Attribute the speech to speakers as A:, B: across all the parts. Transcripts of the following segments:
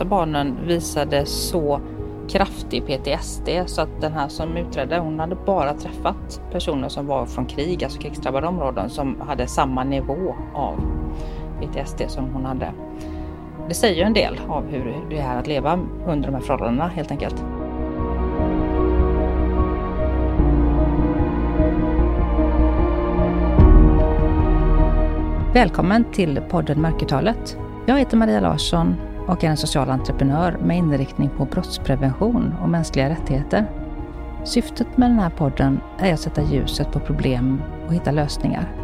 A: av barnen visade så kraftig PTSD så att den här som utredde hon hade bara träffat personer som var från krig, alltså krigsdrabbade områden som hade samma nivå av PTSD som hon hade. Det säger ju en del av hur det är att leva under de här förhållandena helt enkelt. Välkommen till podden Mörkertalet. Jag heter Maria Larsson och är en social entreprenör med inriktning på brottsprevention och mänskliga rättigheter. Syftet med den här podden är att sätta ljuset på problem och hitta lösningar.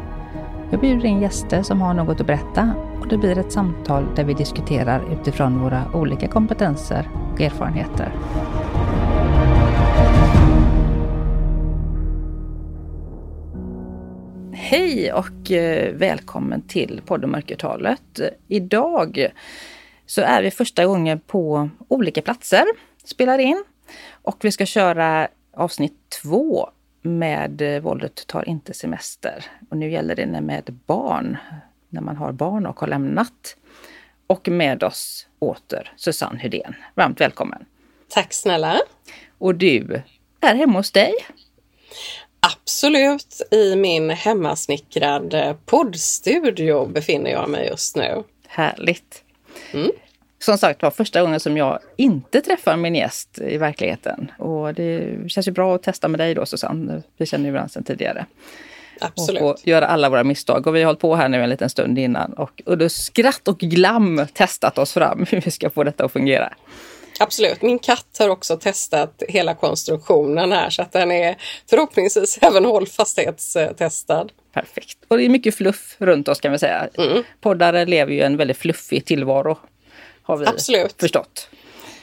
A: Jag bjuder in gäster som har något att berätta och det blir ett samtal där vi diskuterar utifrån våra olika kompetenser och erfarenheter. Hej och eh, välkommen till podden Mörkertalet. Idag så är vi första gången på olika platser, spelar in. Och vi ska köra avsnitt två med eh, Våldet tar inte semester. Och nu gäller det med barn, när man har barn och har lämnat. Och med oss åter Susanne Hydén. Varmt välkommen!
B: Tack snälla!
A: Och du är hemma hos dig?
B: Absolut, i min hemmasnickrade poddstudio befinner jag mig just nu.
A: Härligt! Mm. Som sagt var första gången som jag inte träffar min gäst i verkligheten. Och det känns ju bra att testa med dig då Susanne. Vi känner ju varandra sedan tidigare.
B: Absolut.
A: Och få göra alla våra misstag. Och vi har hållit på här nu en liten stund innan och under skratt och glam testat oss fram hur vi ska få detta att fungera.
B: Absolut. Min katt har också testat hela konstruktionen här så att den är förhoppningsvis även hållfasthetstestad.
A: Perfekt. Och det är mycket fluff runt oss kan vi säga. Mm. Poddare lever ju en väldigt fluffig tillvaro. Har vi Absolut. förstått.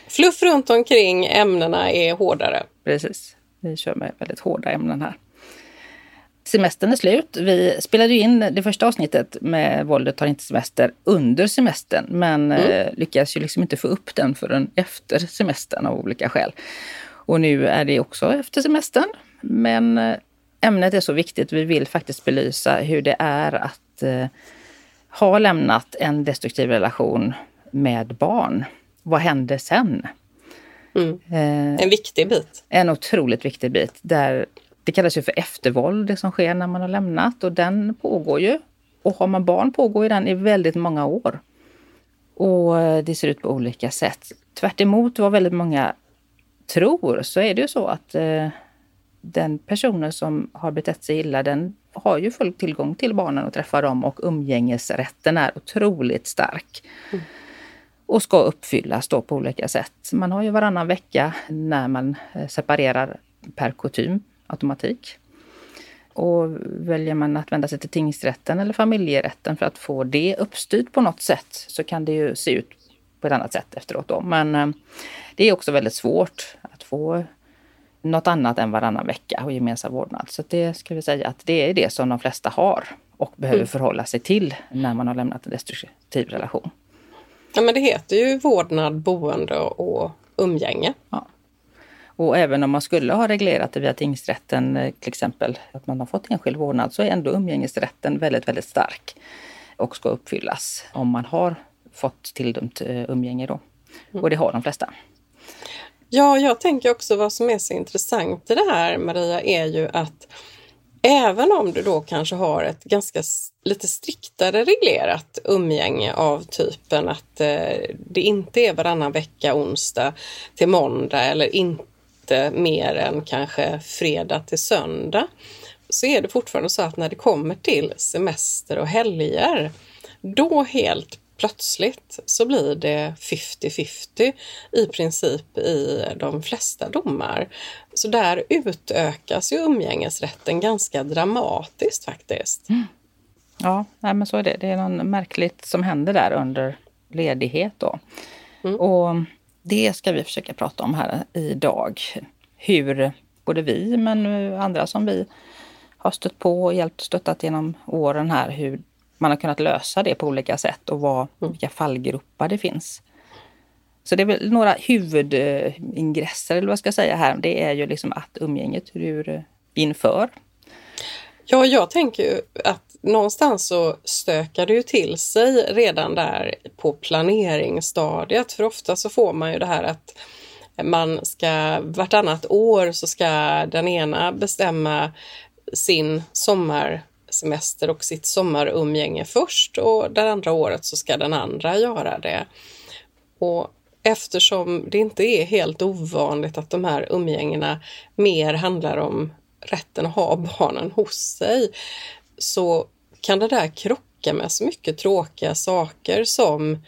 B: Fluff runt omkring ämnena är hårdare.
A: Precis. Vi kör med väldigt hårda ämnen här. Semestern är slut. Vi spelade in det första avsnittet med Våldet tar inte semester under semestern men mm. eh, lyckades ju liksom inte få upp den förrän efter semestern av olika skäl. Och nu är det också efter semestern. Men eh, ämnet är så viktigt. Vi vill faktiskt belysa hur det är att eh, ha lämnat en destruktiv relation med barn. Vad händer sen?
B: Mm. Eh, en viktig bit.
A: En otroligt viktig bit. Där det kallas ju för eftervåld, det som sker när man har lämnat och den pågår ju. Och har man barn pågår ju den i väldigt många år. Och eh, det ser ut på olika sätt. Tvärt vad väldigt många tror så är det ju så att eh, den personen som har betett sig illa den har ju full tillgång till barnen och träffar dem och umgängesrätten är otroligt stark. Mm. Och ska uppfyllas då på olika sätt. Man har ju varannan vecka när man eh, separerar per kutym automatik. Och väljer man att vända sig till tingsrätten eller familjerätten för att få det uppstyrt på något sätt så kan det ju se ut på ett annat sätt efteråt. Då. Men eh, det är också väldigt svårt att få något annat än varannan vecka och gemensam vårdnad. Så det ska vi säga att det är det som de flesta har och behöver mm. förhålla sig till när man har lämnat en destruktiv relation.
B: Ja men det heter ju vårdnad, boende och umgänge.
A: Ja. Och även om man skulle ha reglerat det via tingsrätten, eh, till exempel att man har fått enskild vårdnad, så är ändå umgängesrätten väldigt, väldigt stark och ska uppfyllas om man har fått tilldömt eh, umgänge då. Och det har de flesta.
B: Ja, jag tänker också vad som är så intressant i det här Maria är ju att även om du då kanske har ett ganska lite striktare reglerat umgänge av typen att eh, det inte är varannan vecka onsdag till måndag eller inte inte mer än kanske fredag till söndag så är det fortfarande så att när det kommer till semester och helger då helt plötsligt så blir det 50-50 i princip i de flesta domar. Så där utökas ju umgängesrätten ganska dramatiskt faktiskt. Mm.
A: Ja, nej, men så är det. Det är något märkligt som händer där under ledighet då. Mm. Och det ska vi försöka prata om här idag. Hur både vi men andra som vi har stött på och hjälpt och stöttat genom åren här, hur man har kunnat lösa det på olika sätt och vad, mm. vilka fallgropar det finns. Så det är väl några huvudingresser, eller vad ska jag säga här. Det är ju liksom att umgänget hur inför.
B: Ja, jag tänker ju att någonstans så stökar det ju till sig redan där på planeringsstadiet. För ofta så får man ju det här att man ska vartannat år så ska den ena bestämma sin semester och sitt sommarumgänge först och det andra året så ska den andra göra det. Och eftersom det inte är helt ovanligt att de här umgängena mer handlar om rätten att ha barnen hos sig så kan det där krocka med så mycket tråkiga saker som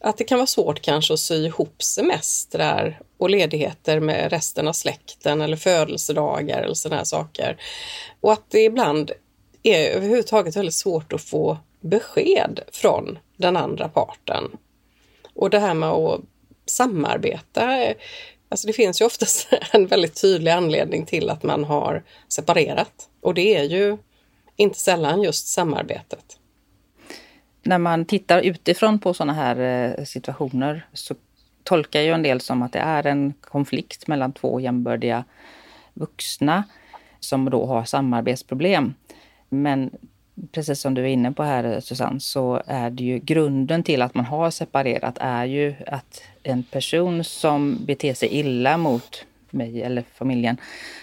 B: att det kan vara svårt kanske att sy ihop semestrar och ledigheter med resten av släkten eller födelsedagar eller sådana här saker. Och att det ibland är överhuvudtaget väldigt svårt att få besked från den andra parten. Och det här med att samarbeta, alltså det finns ju oftast en väldigt tydlig anledning till att man har separerat och det är ju inte sällan just samarbetet.
A: När man tittar utifrån på sådana här eh, situationer så tolkar ju en del som att det är en konflikt mellan två jämbördiga vuxna som då har samarbetsproblem. Men precis som du är inne på här Susanne, så är det ju grunden till att man har separerat är ju att en person som beter sig illa mot mig eller familjen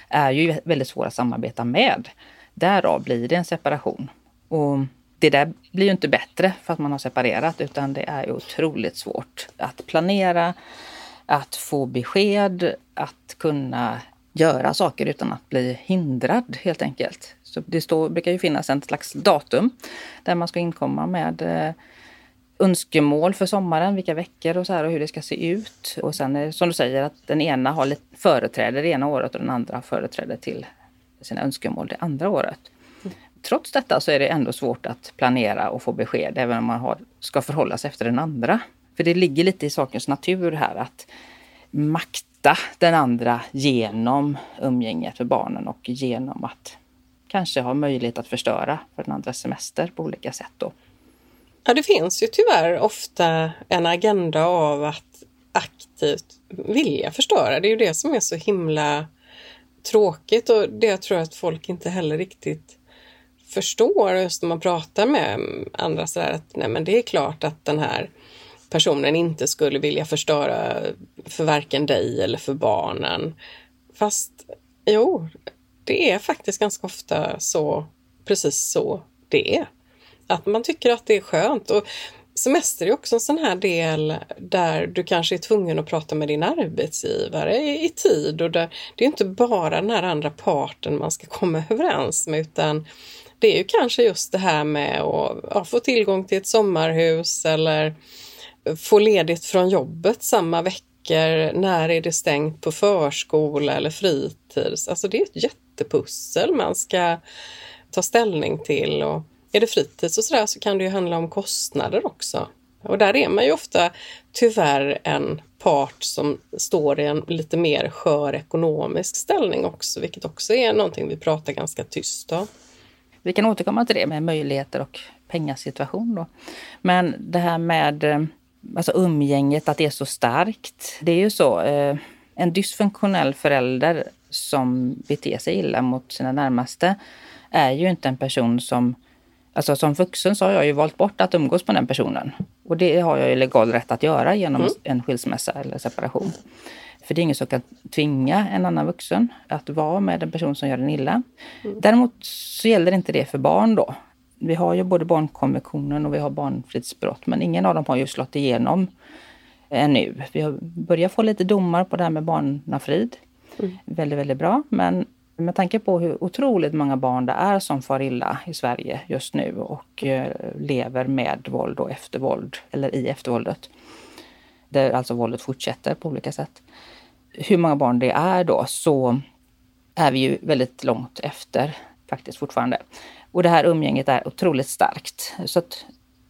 A: är ju väldigt svår att samarbeta med. Därav blir det en separation. Och det där blir ju inte bättre för att man har separerat utan det är otroligt svårt att planera, att få besked, att kunna göra saker utan att bli hindrad helt enkelt. Så det står, brukar ju finnas ett slags datum där man ska inkomma med eh, önskemål för sommaren, vilka veckor och så här och hur det ska se ut. Och sen är det som du säger att den ena har företräde det ena året och den andra har företräde till sina önskemål det andra året. Trots detta så är det ändå svårt att planera och få besked även om man har, ska förhålla sig efter den andra. För det ligger lite i sakens natur här att makta den andra genom umgänget för barnen och genom att kanske har möjlighet att förstöra för den andras semester på olika sätt. Då.
B: Ja, det finns ju tyvärr ofta en agenda av att aktivt vilja förstöra. Det är ju det som är så himla tråkigt och det jag tror att folk inte heller riktigt förstår just när man pratar med andra sådär att nej men det är klart att den här personen inte skulle vilja förstöra för varken dig eller för barnen. Fast jo, det är faktiskt ganska ofta så, precis så det är. Att man tycker att det är skönt. Och semester är också en sån här del där du kanske är tvungen att prata med din arbetsgivare i, i tid och där det är inte bara den här andra parten man ska komma överens med utan det är ju kanske just det här med att ja, få tillgång till ett sommarhus eller få ledigt från jobbet samma vecka veckor. När är det stängt på förskola eller fritids? Alltså det är ett jättepussel man ska ta ställning till. Och är det fritids och sådär så kan det ju handla om kostnader också. Och där är man ju ofta tyvärr en part som står i en lite mer skör ekonomisk ställning också, vilket också är någonting vi pratar ganska tyst om.
A: Vi kan återkomma till det med möjligheter och pengasituation. Då. Men det här med eh, alltså umgänget, att det är så starkt. Det är ju så. Eh, en dysfunktionell förälder som beter sig illa mot sina närmaste är ju inte en person som Alltså som vuxen så har jag ju valt bort att umgås med den personen. Och det har jag ju legal rätt att göra genom mm. en skilsmässa eller separation. För det är ingen som kan tvinga en annan vuxen att vara med en person som gör en illa. Mm. Däremot så gäller inte det för barn då. Vi har ju både barnkonventionen och vi har barnfridsbrott men ingen av dem har ju slått igenom ännu. Vi har börjat få lite domar på det här med barnafrid. Mm. Väldigt, väldigt bra. Men med tanke på hur otroligt många barn det är som far illa i Sverige just nu och eh, lever med våld och eftervåld, eller i eftervåldet. Där alltså våldet fortsätter på olika sätt. Hur många barn det är då så är vi ju väldigt långt efter faktiskt fortfarande. Och det här umgänget är otroligt starkt. Så att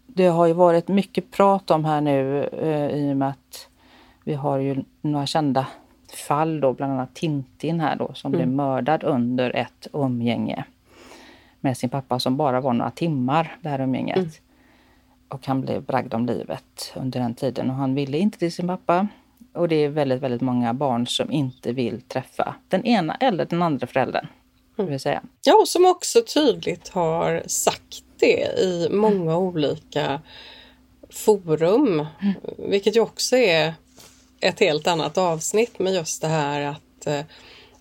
A: det har ju varit mycket prat om här nu eh, i och med att vi har ju några kända fall då, bland annat Tintin här då, som mm. blev mördad under ett umgänge med sin pappa som bara var några timmar, det här umgänget. Mm. Och han blev bragd om livet under den tiden och han ville inte till sin pappa. Och det är väldigt, väldigt många barn som inte vill träffa den ena eller den andra föräldern. Mm. Vill säga.
B: Ja, och som också tydligt har sagt det i många olika forum. Mm. Vilket ju också är ett helt annat avsnitt med just det här att eh,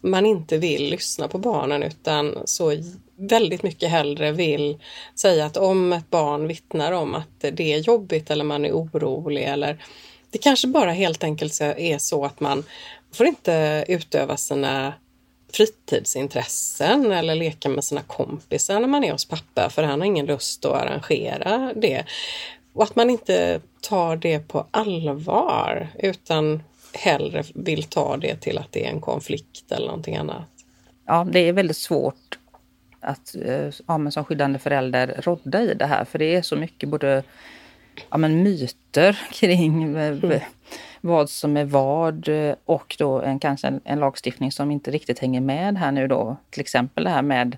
B: man inte vill lyssna på barnen utan så väldigt mycket hellre vill säga att om ett barn vittnar om att det är jobbigt eller man är orolig eller det kanske bara helt enkelt är så att man får inte utöva sina fritidsintressen eller leka med sina kompisar när man är hos pappa för han har ingen lust att arrangera det. Och att man inte tar det på allvar utan hellre vill ta det till att det är en konflikt eller någonting annat.
A: Ja, det är väldigt svårt att eh, ja, men som skyddande förälder rodda i det här för det är så mycket både ja, men myter kring eh, mm. Vad som är vad eh, och då en, kanske en, en, lagstiftning som inte riktigt hänger med här nu då. Till exempel det här med,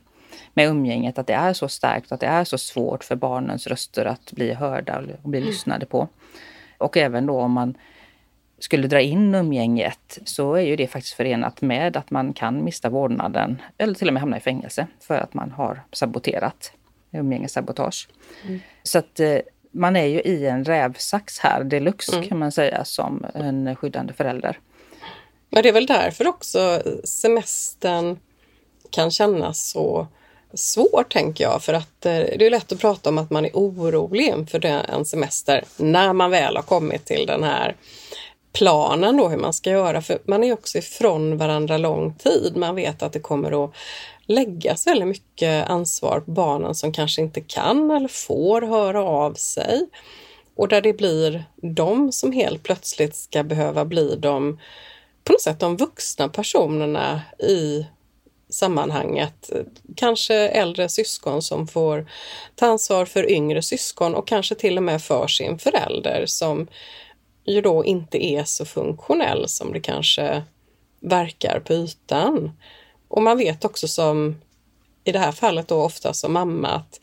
A: med umgänget, att det är så starkt, att det är så svårt för barnens röster att bli hörda och bli mm. lyssnade på. Och även då om man skulle dra in umgänget så är ju det faktiskt förenat med att man kan mista vårdnaden eller till och med hamna i fängelse för att man har saboterat umgängessabotage. Mm. Så att eh, man är ju i en rävsax här deluxe mm. kan man säga som en skyddande förälder.
B: Men det är väl därför också semestern kan kännas så svår tänker jag för att eh, det är lätt att prata om att man är orolig inför en semester när man väl har kommit till den här planen då hur man ska göra för man är också ifrån varandra lång tid. Man vet att det kommer att läggas väldigt mycket ansvar på barnen som kanske inte kan eller får höra av sig. Och där det blir de som helt plötsligt ska behöva bli de, på något sätt de vuxna personerna i sammanhanget. Kanske äldre syskon som får ta ansvar för yngre syskon och kanske till och med för sin förälder som ju då inte är så funktionell som det kanske verkar på ytan. Och man vet också som i det här fallet då ofta som mamma att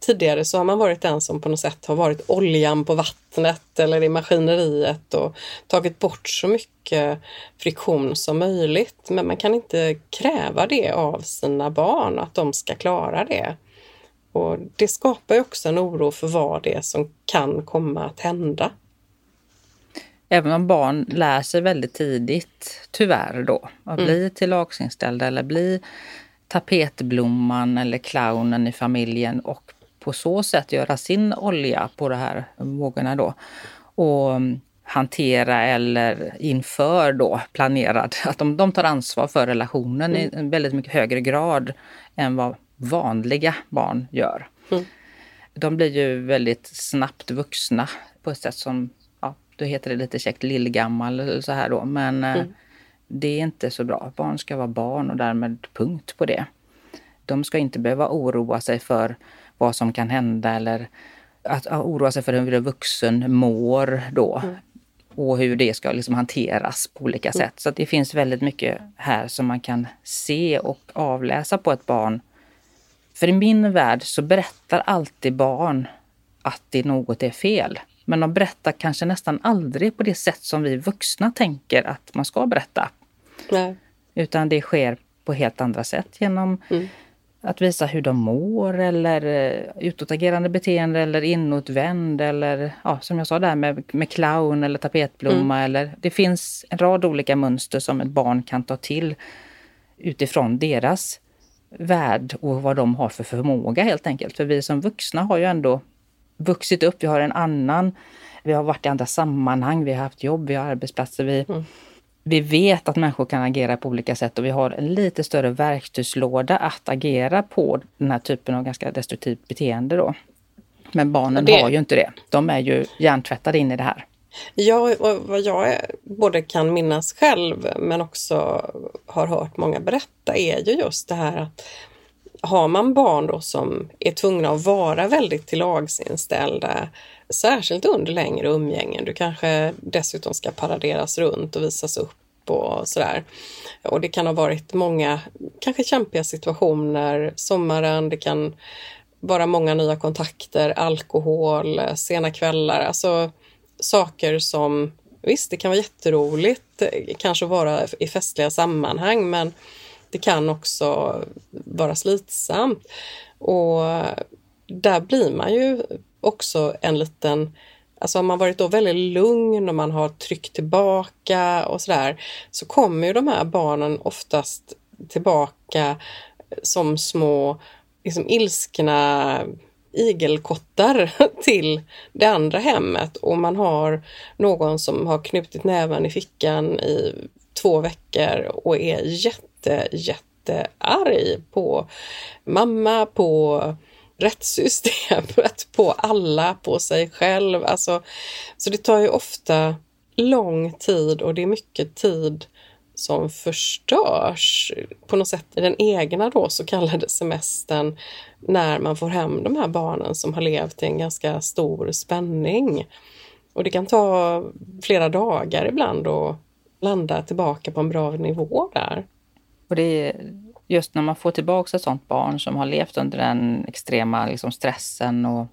B: tidigare så har man varit den som på något sätt har varit oljan på vattnet eller i maskineriet och tagit bort så mycket friktion som möjligt. Men man kan inte kräva det av sina barn, att de ska klara det. Och Det skapar också en oro för vad det är som kan komma att hända.
A: Även om barn lär sig väldigt tidigt, tyvärr då, att mm. bli tillagsinställda eller bli tapetblomman eller clownen i familjen och på så sätt göra sin olja på de här vågorna då. Och mm, hantera eller inför då planerad, att de, de tar ansvar för relationen mm. i en väldigt mycket högre grad än vad vanliga barn gör. Mm. De blir ju väldigt snabbt vuxna på ett sätt som då heter det lite käckt lillgammal eller så här då. Men eh, mm. det är inte så bra. Barn ska vara barn och därmed punkt på det. De ska inte behöva oroa sig för vad som kan hända eller att oroa sig för hur en vuxen mår då. Mm. Och hur det ska liksom hanteras på olika mm. sätt. Så det finns väldigt mycket här som man kan se och avläsa på ett barn. För i min värld så berättar alltid barn att det något är fel. Men de berättar kanske nästan aldrig på det sätt som vi vuxna tänker att man ska berätta. Nej. Utan det sker på helt andra sätt genom mm. att visa hur de mår eller eh, utåtagerande beteende eller inåtvänd eller ja, som jag sa där med, med clown eller tapetblomma. Mm. Eller, det finns en rad olika mönster som ett barn kan ta till utifrån deras värld och vad de har för förmåga helt enkelt. För vi som vuxna har ju ändå vuxit upp, vi har en annan, vi har varit i andra sammanhang, vi har haft jobb, vi har arbetsplatser. Vi, mm. vi vet att människor kan agera på olika sätt och vi har en lite större verktygslåda att agera på den här typen av ganska destruktivt beteende då. Men barnen det... har ju inte det. De är ju hjärntvättade in i det här.
B: Ja, vad jag både kan minnas själv men också har hört många berätta är ju just det här att har man barn då som är tvungna att vara väldigt tillagsinställda, särskilt under längre umgängen, du kanske dessutom ska paraderas runt och visas upp och sådär. Och det kan ha varit många, kanske kämpiga situationer, sommaren, det kan vara många nya kontakter, alkohol, sena kvällar, alltså saker som Visst, det kan vara jätteroligt, kanske vara i festliga sammanhang, men det kan också vara slitsamt. Och där blir man ju också en liten Alltså har man varit då väldigt lugn och man har tryckt tillbaka och sådär så kommer ju de här barnen oftast tillbaka som små liksom ilskna igelkottar till det andra hemmet och man har någon som har knutit näven i fickan i två veckor och är jätte, jättearg på mamma, på rättssystemet, på alla, på sig själv. Alltså, så det tar ju ofta lång tid och det är mycket tid som förstörs på något sätt i den egna då så kallade semestern när man får hem de här barnen som har levt i en ganska stor spänning. Och det kan ta flera dagar ibland att landa tillbaka på en bra nivå där.
A: Och det är just när man får tillbaka ett sånt barn som har levt under den extrema liksom, stressen och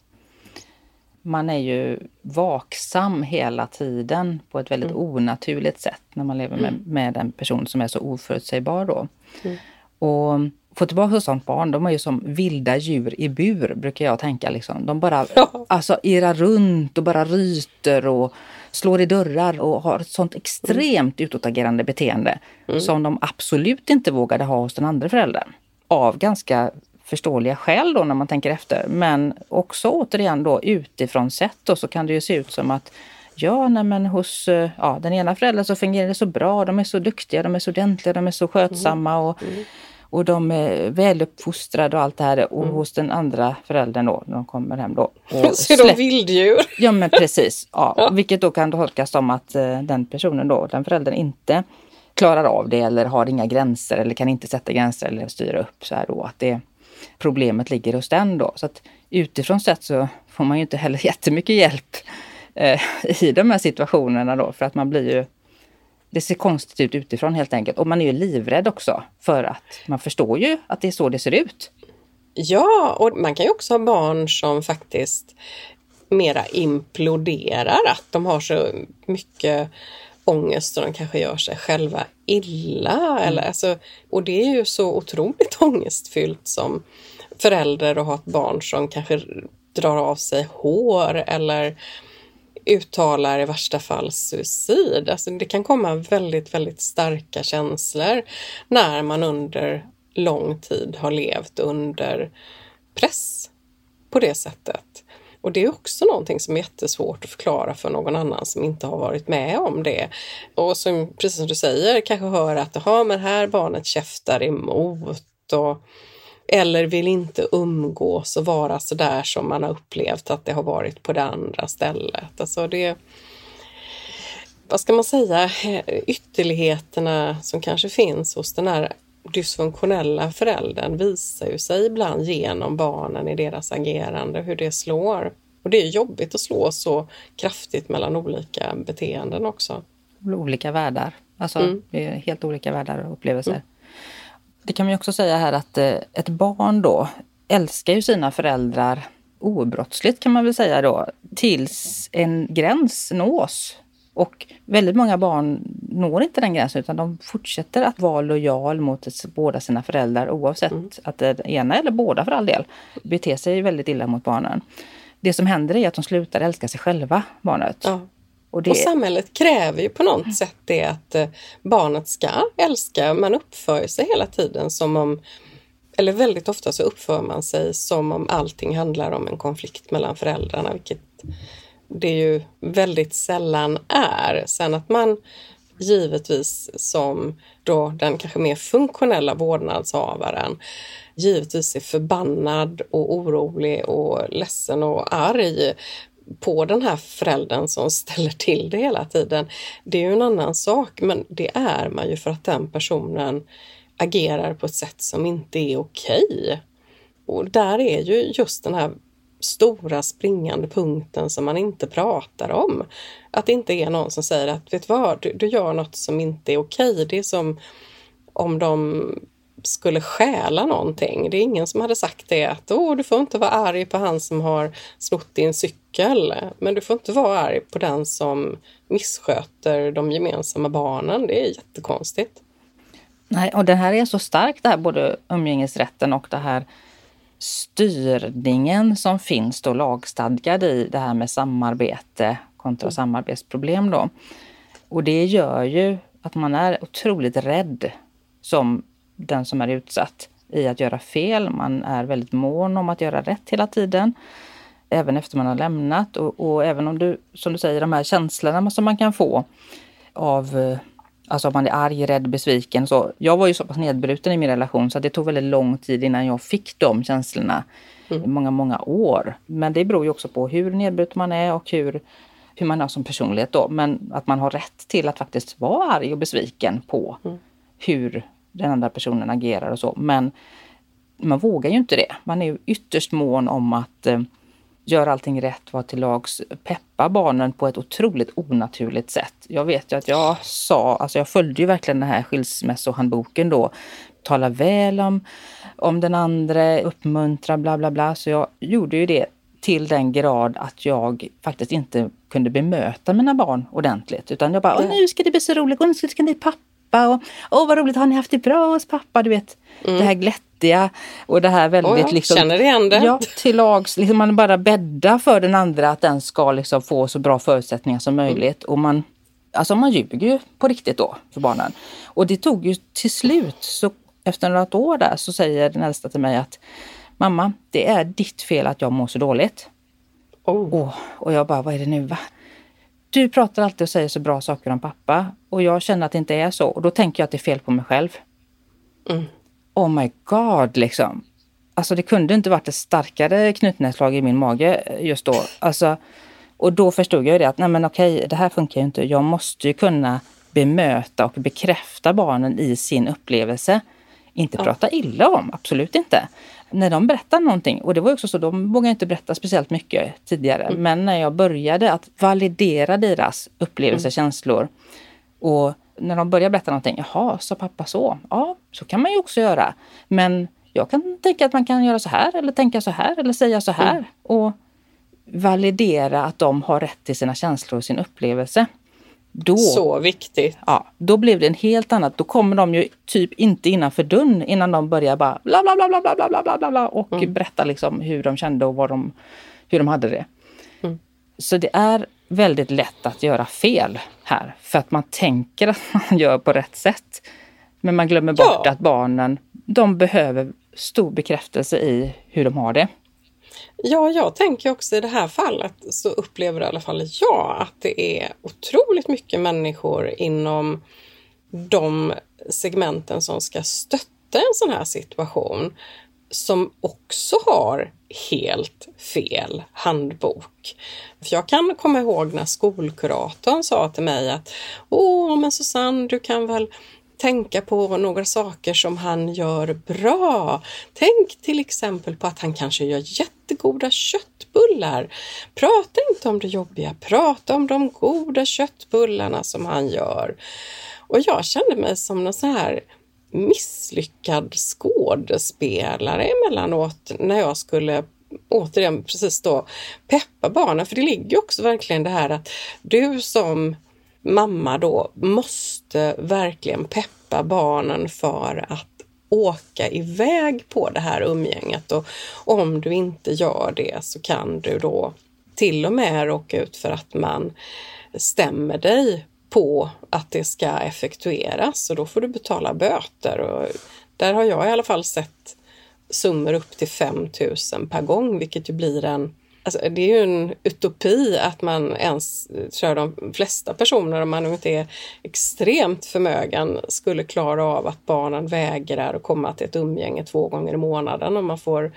A: man är ju vaksam hela tiden på ett väldigt mm. onaturligt sätt när man lever med, mm. med en person som är så oförutsägbar då. Mm. Och få tillbaka ett sånt barn, de är ju som vilda djur i bur, brukar jag tänka. Liksom. De bara alltså, irrar runt och bara ryter och slår i dörrar och har ett sånt extremt utåtagerande beteende mm. som de absolut inte vågade ha hos den andra föräldern. Av ganska förståeliga skäl då när man tänker efter. Men också återigen då utifrån sett då, så kan det ju se ut som att ja, nej men hos eh, ja, den ena föräldern så fungerar det så bra, de är så duktiga, de är så ordentliga, de är så skötsamma och, mm. Och de är väluppfostrade och allt det här. Och mm. hos den andra föräldern då, när de kommer hem då.
B: Och så är de vilddjur?
A: Ja men precis. Ja, ja. Vilket då kan tolkas som att uh, den personen då, den föräldern inte klarar av det eller har inga gränser eller kan inte sätta gränser eller styra upp så här då. Att det, problemet ligger hos den då. Så att utifrån sett så får man ju inte heller jättemycket hjälp eh, i de här situationerna då för att man blir ju det ser konstigt ut utifrån helt enkelt. Och man är ju livrädd också för att man förstår ju att det är så det ser ut.
B: Ja, och man kan ju också ha barn som faktiskt mera imploderar, att de har så mycket ångest och de kanske gör sig själva illa. Mm. Eller, alltså, och det är ju så otroligt ångestfyllt som förälder att ha ett barn som kanske drar av sig hår eller uttalar i värsta fall suicid. Alltså det kan komma väldigt, väldigt starka känslor när man under lång tid har levt under press på det sättet. Och det är också någonting som är jättesvårt att förklara för någon annan som inte har varit med om det. Och som, precis som du säger, kanske hör att men här barnet käftar emot och, eller vill inte umgås och vara så där som man har upplevt att det har varit på det andra stället. Alltså det, vad ska man säga, ytterligheterna som kanske finns hos den här dysfunktionella föräldern visar ju sig ibland genom barnen i deras agerande, hur det slår. Och det är jobbigt att slå så kraftigt mellan olika beteenden också.
A: Olika världar, alltså mm. det är helt olika världar och upplevelser. Mm. Det kan man ju också säga här att eh, ett barn då älskar ju sina föräldrar obrottsligt kan man väl säga då, tills en gräns nås. Och väldigt många barn når inte den gränsen utan de fortsätter att vara lojal mot båda sina föräldrar oavsett mm. att det ena eller båda för all del beter sig väldigt illa mot barnen. Det som händer är att de slutar älska sig själva, barnet. Ja.
B: Och, det... och, samhället kräver ju på något mm. sätt det att eh, barnet ska älska. Man uppför sig hela tiden som om, eller väldigt ofta så uppför man sig som om allting handlar om en konflikt mellan föräldrarna, vilket det ju väldigt sällan är. Sen att man givetvis som då den kanske mer funktionella vårdnadshavaren givetvis är förbannad och orolig och ledsen och arg på den här föräldern som ställer till det hela tiden. Det är ju en annan sak, men det är man ju för att den personen agerar på ett sätt som inte är okej. Och där är ju just den här stora springande punkten som man inte pratar om. Att det inte är någon som säger att vet du vad, du, du gör något som inte är okej. Det är som om de skulle stjäla någonting. Det är ingen som hade sagt det att Åh, du får inte vara arg på han som har snott din cykel. Men du får inte vara arg på den som missköter de gemensamma barnen. Det är jättekonstigt.
A: Nej, och det här är så starkt, det här både umgängesrätten och det här styrningen som finns då lagstadgad i det här med samarbete kontra mm. samarbetsproblem då. Och det gör ju att man är otroligt rädd som den som är utsatt i att göra fel. Man är väldigt mån om att göra rätt hela tiden. Även efter man har lämnat och, och även om du, som du säger, de här känslorna som man kan få av eh, Alltså om man är arg, rädd, besviken. Så jag var ju så pass nedbruten i min relation så det tog väldigt lång tid innan jag fick de känslorna. Mm. Många, många år. Men det beror ju också på hur nedbruten man är och hur, hur man är som personlighet då. Men att man har rätt till att faktiskt vara arg och besviken på mm. hur den andra personen agerar och så. Men man vågar ju inte det. Man är ju ytterst mån om att eh, göra allting rätt, vara till lags, peppa barnen på ett otroligt onaturligt sätt. Jag vet ju att jag sa, alltså jag följde ju verkligen den här skilsmässohandboken då. Tala väl om, om den andra, uppmuntra, bla bla bla. Så jag gjorde ju det till den grad att jag faktiskt inte kunde bemöta mina barn ordentligt. Utan jag bara, nu ska det bli så roligt, och nu ska ni pappa och åh vad roligt, har ni haft det bra hos pappa? Du vet, mm. det här glätt vettiga och det här väldigt... Oh, liksom,
B: känner igen det.
A: Ja, till lags. Liksom man bara bäddar för den andra att den ska liksom få så bra förutsättningar som möjligt. Mm. Och man, alltså man ljuger ju på riktigt då för barnen. Och det tog ju till slut, så efter några år där så säger den äldsta till mig att Mamma, det är ditt fel att jag mår så dåligt. Oh. Oh, och jag bara, vad är det nu va? Du pratar alltid och säger så bra saker om pappa och jag känner att det inte är så och då tänker jag att det är fel på mig själv. Mm oh my god liksom. Alltså det kunde inte varit ett starkare knutnässlag i min mage just då. Alltså, och då förstod jag ju det att nej men okej, det här funkar ju inte. Jag måste ju kunna bemöta och bekräfta barnen i sin upplevelse. Inte ja. prata illa om, absolut inte. När de berättar någonting, och det var också så, de vågade inte berätta speciellt mycket tidigare. Mm. Men när jag började att validera deras upplevelser, mm. känslor och när de börjar berätta någonting, jaha, sa pappa så? Ja, så kan man ju också göra. Men jag kan tänka att man kan göra så här eller tänka så här eller säga så här. Mm. Och validera att de har rätt till sina känslor och sin upplevelse.
B: Då, så viktigt!
A: Ja, då blev det en helt annat. Då kommer de ju typ inte innanför dörren innan de börjar bara bla bla bla bla bla bla bla bla bla och mm. berätta liksom hur de kände och vad de, hur de hade det. Mm. Så det är väldigt lätt att göra fel här för att man tänker att man gör på rätt sätt. Men man glömmer bort ja. att barnen, de behöver stor bekräftelse i hur de har det.
B: Ja, jag tänker också i det här fallet så upplever i alla fall jag att det är otroligt mycket människor inom de segmenten som ska stötta en sån här situation som också har helt fel handbok. För jag kan komma ihåg när skolkuratorn sa till mig att Åh, men Susanne, du kan väl tänka på några saker som han gör bra. Tänk till exempel på att han kanske gör jättegoda köttbullar. Prata inte om det jobbiga, prata om de goda köttbullarna som han gör. Och jag kände mig som någon sån här misslyckad skådespelare emellanåt när jag skulle återigen precis då peppa barnen. För det ligger ju också verkligen det här att du som mamma då måste verkligen peppa barnen för att åka iväg på det här umgänget och om du inte gör det så kan du då till och med råka ut för att man stämmer dig på att det ska effektueras och då får du betala böter. Och där har jag i alla fall sett summor upp till 5 000 per gång, vilket ju blir en Alltså, det är ju en utopi att man ens, tror jag de flesta personer, om man inte är extremt förmögen, skulle klara av att barnen vägrar att komma till ett umgänge två gånger i månaden om man får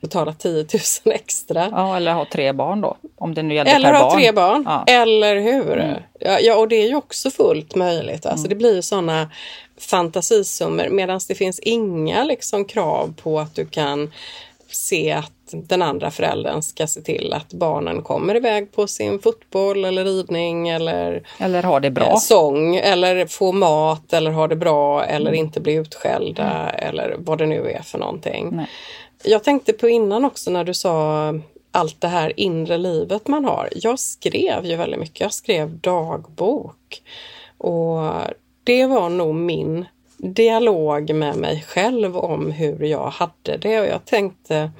B: betala 10 000 extra.
A: Ja, eller ha tre barn då, om det nu gäller
B: eller
A: per
B: barn. Eller ha tre barn, ja. eller hur? Mm. Ja, och det är ju också fullt möjligt. Alltså, mm. Det blir ju sådana fantasisummor medan det finns inga liksom, krav på att du kan se att den andra föräldern ska se till att barnen kommer iväg på sin fotboll eller ridning eller,
A: eller har det bra.
B: sång eller få mat eller ha det bra eller mm. inte bli utskällda mm. eller vad det nu är för någonting. Nej. Jag tänkte på innan också när du sa allt det här inre livet man har. Jag skrev ju väldigt mycket. Jag skrev dagbok och det var nog min dialog med mig själv om hur jag hade det och jag tänkte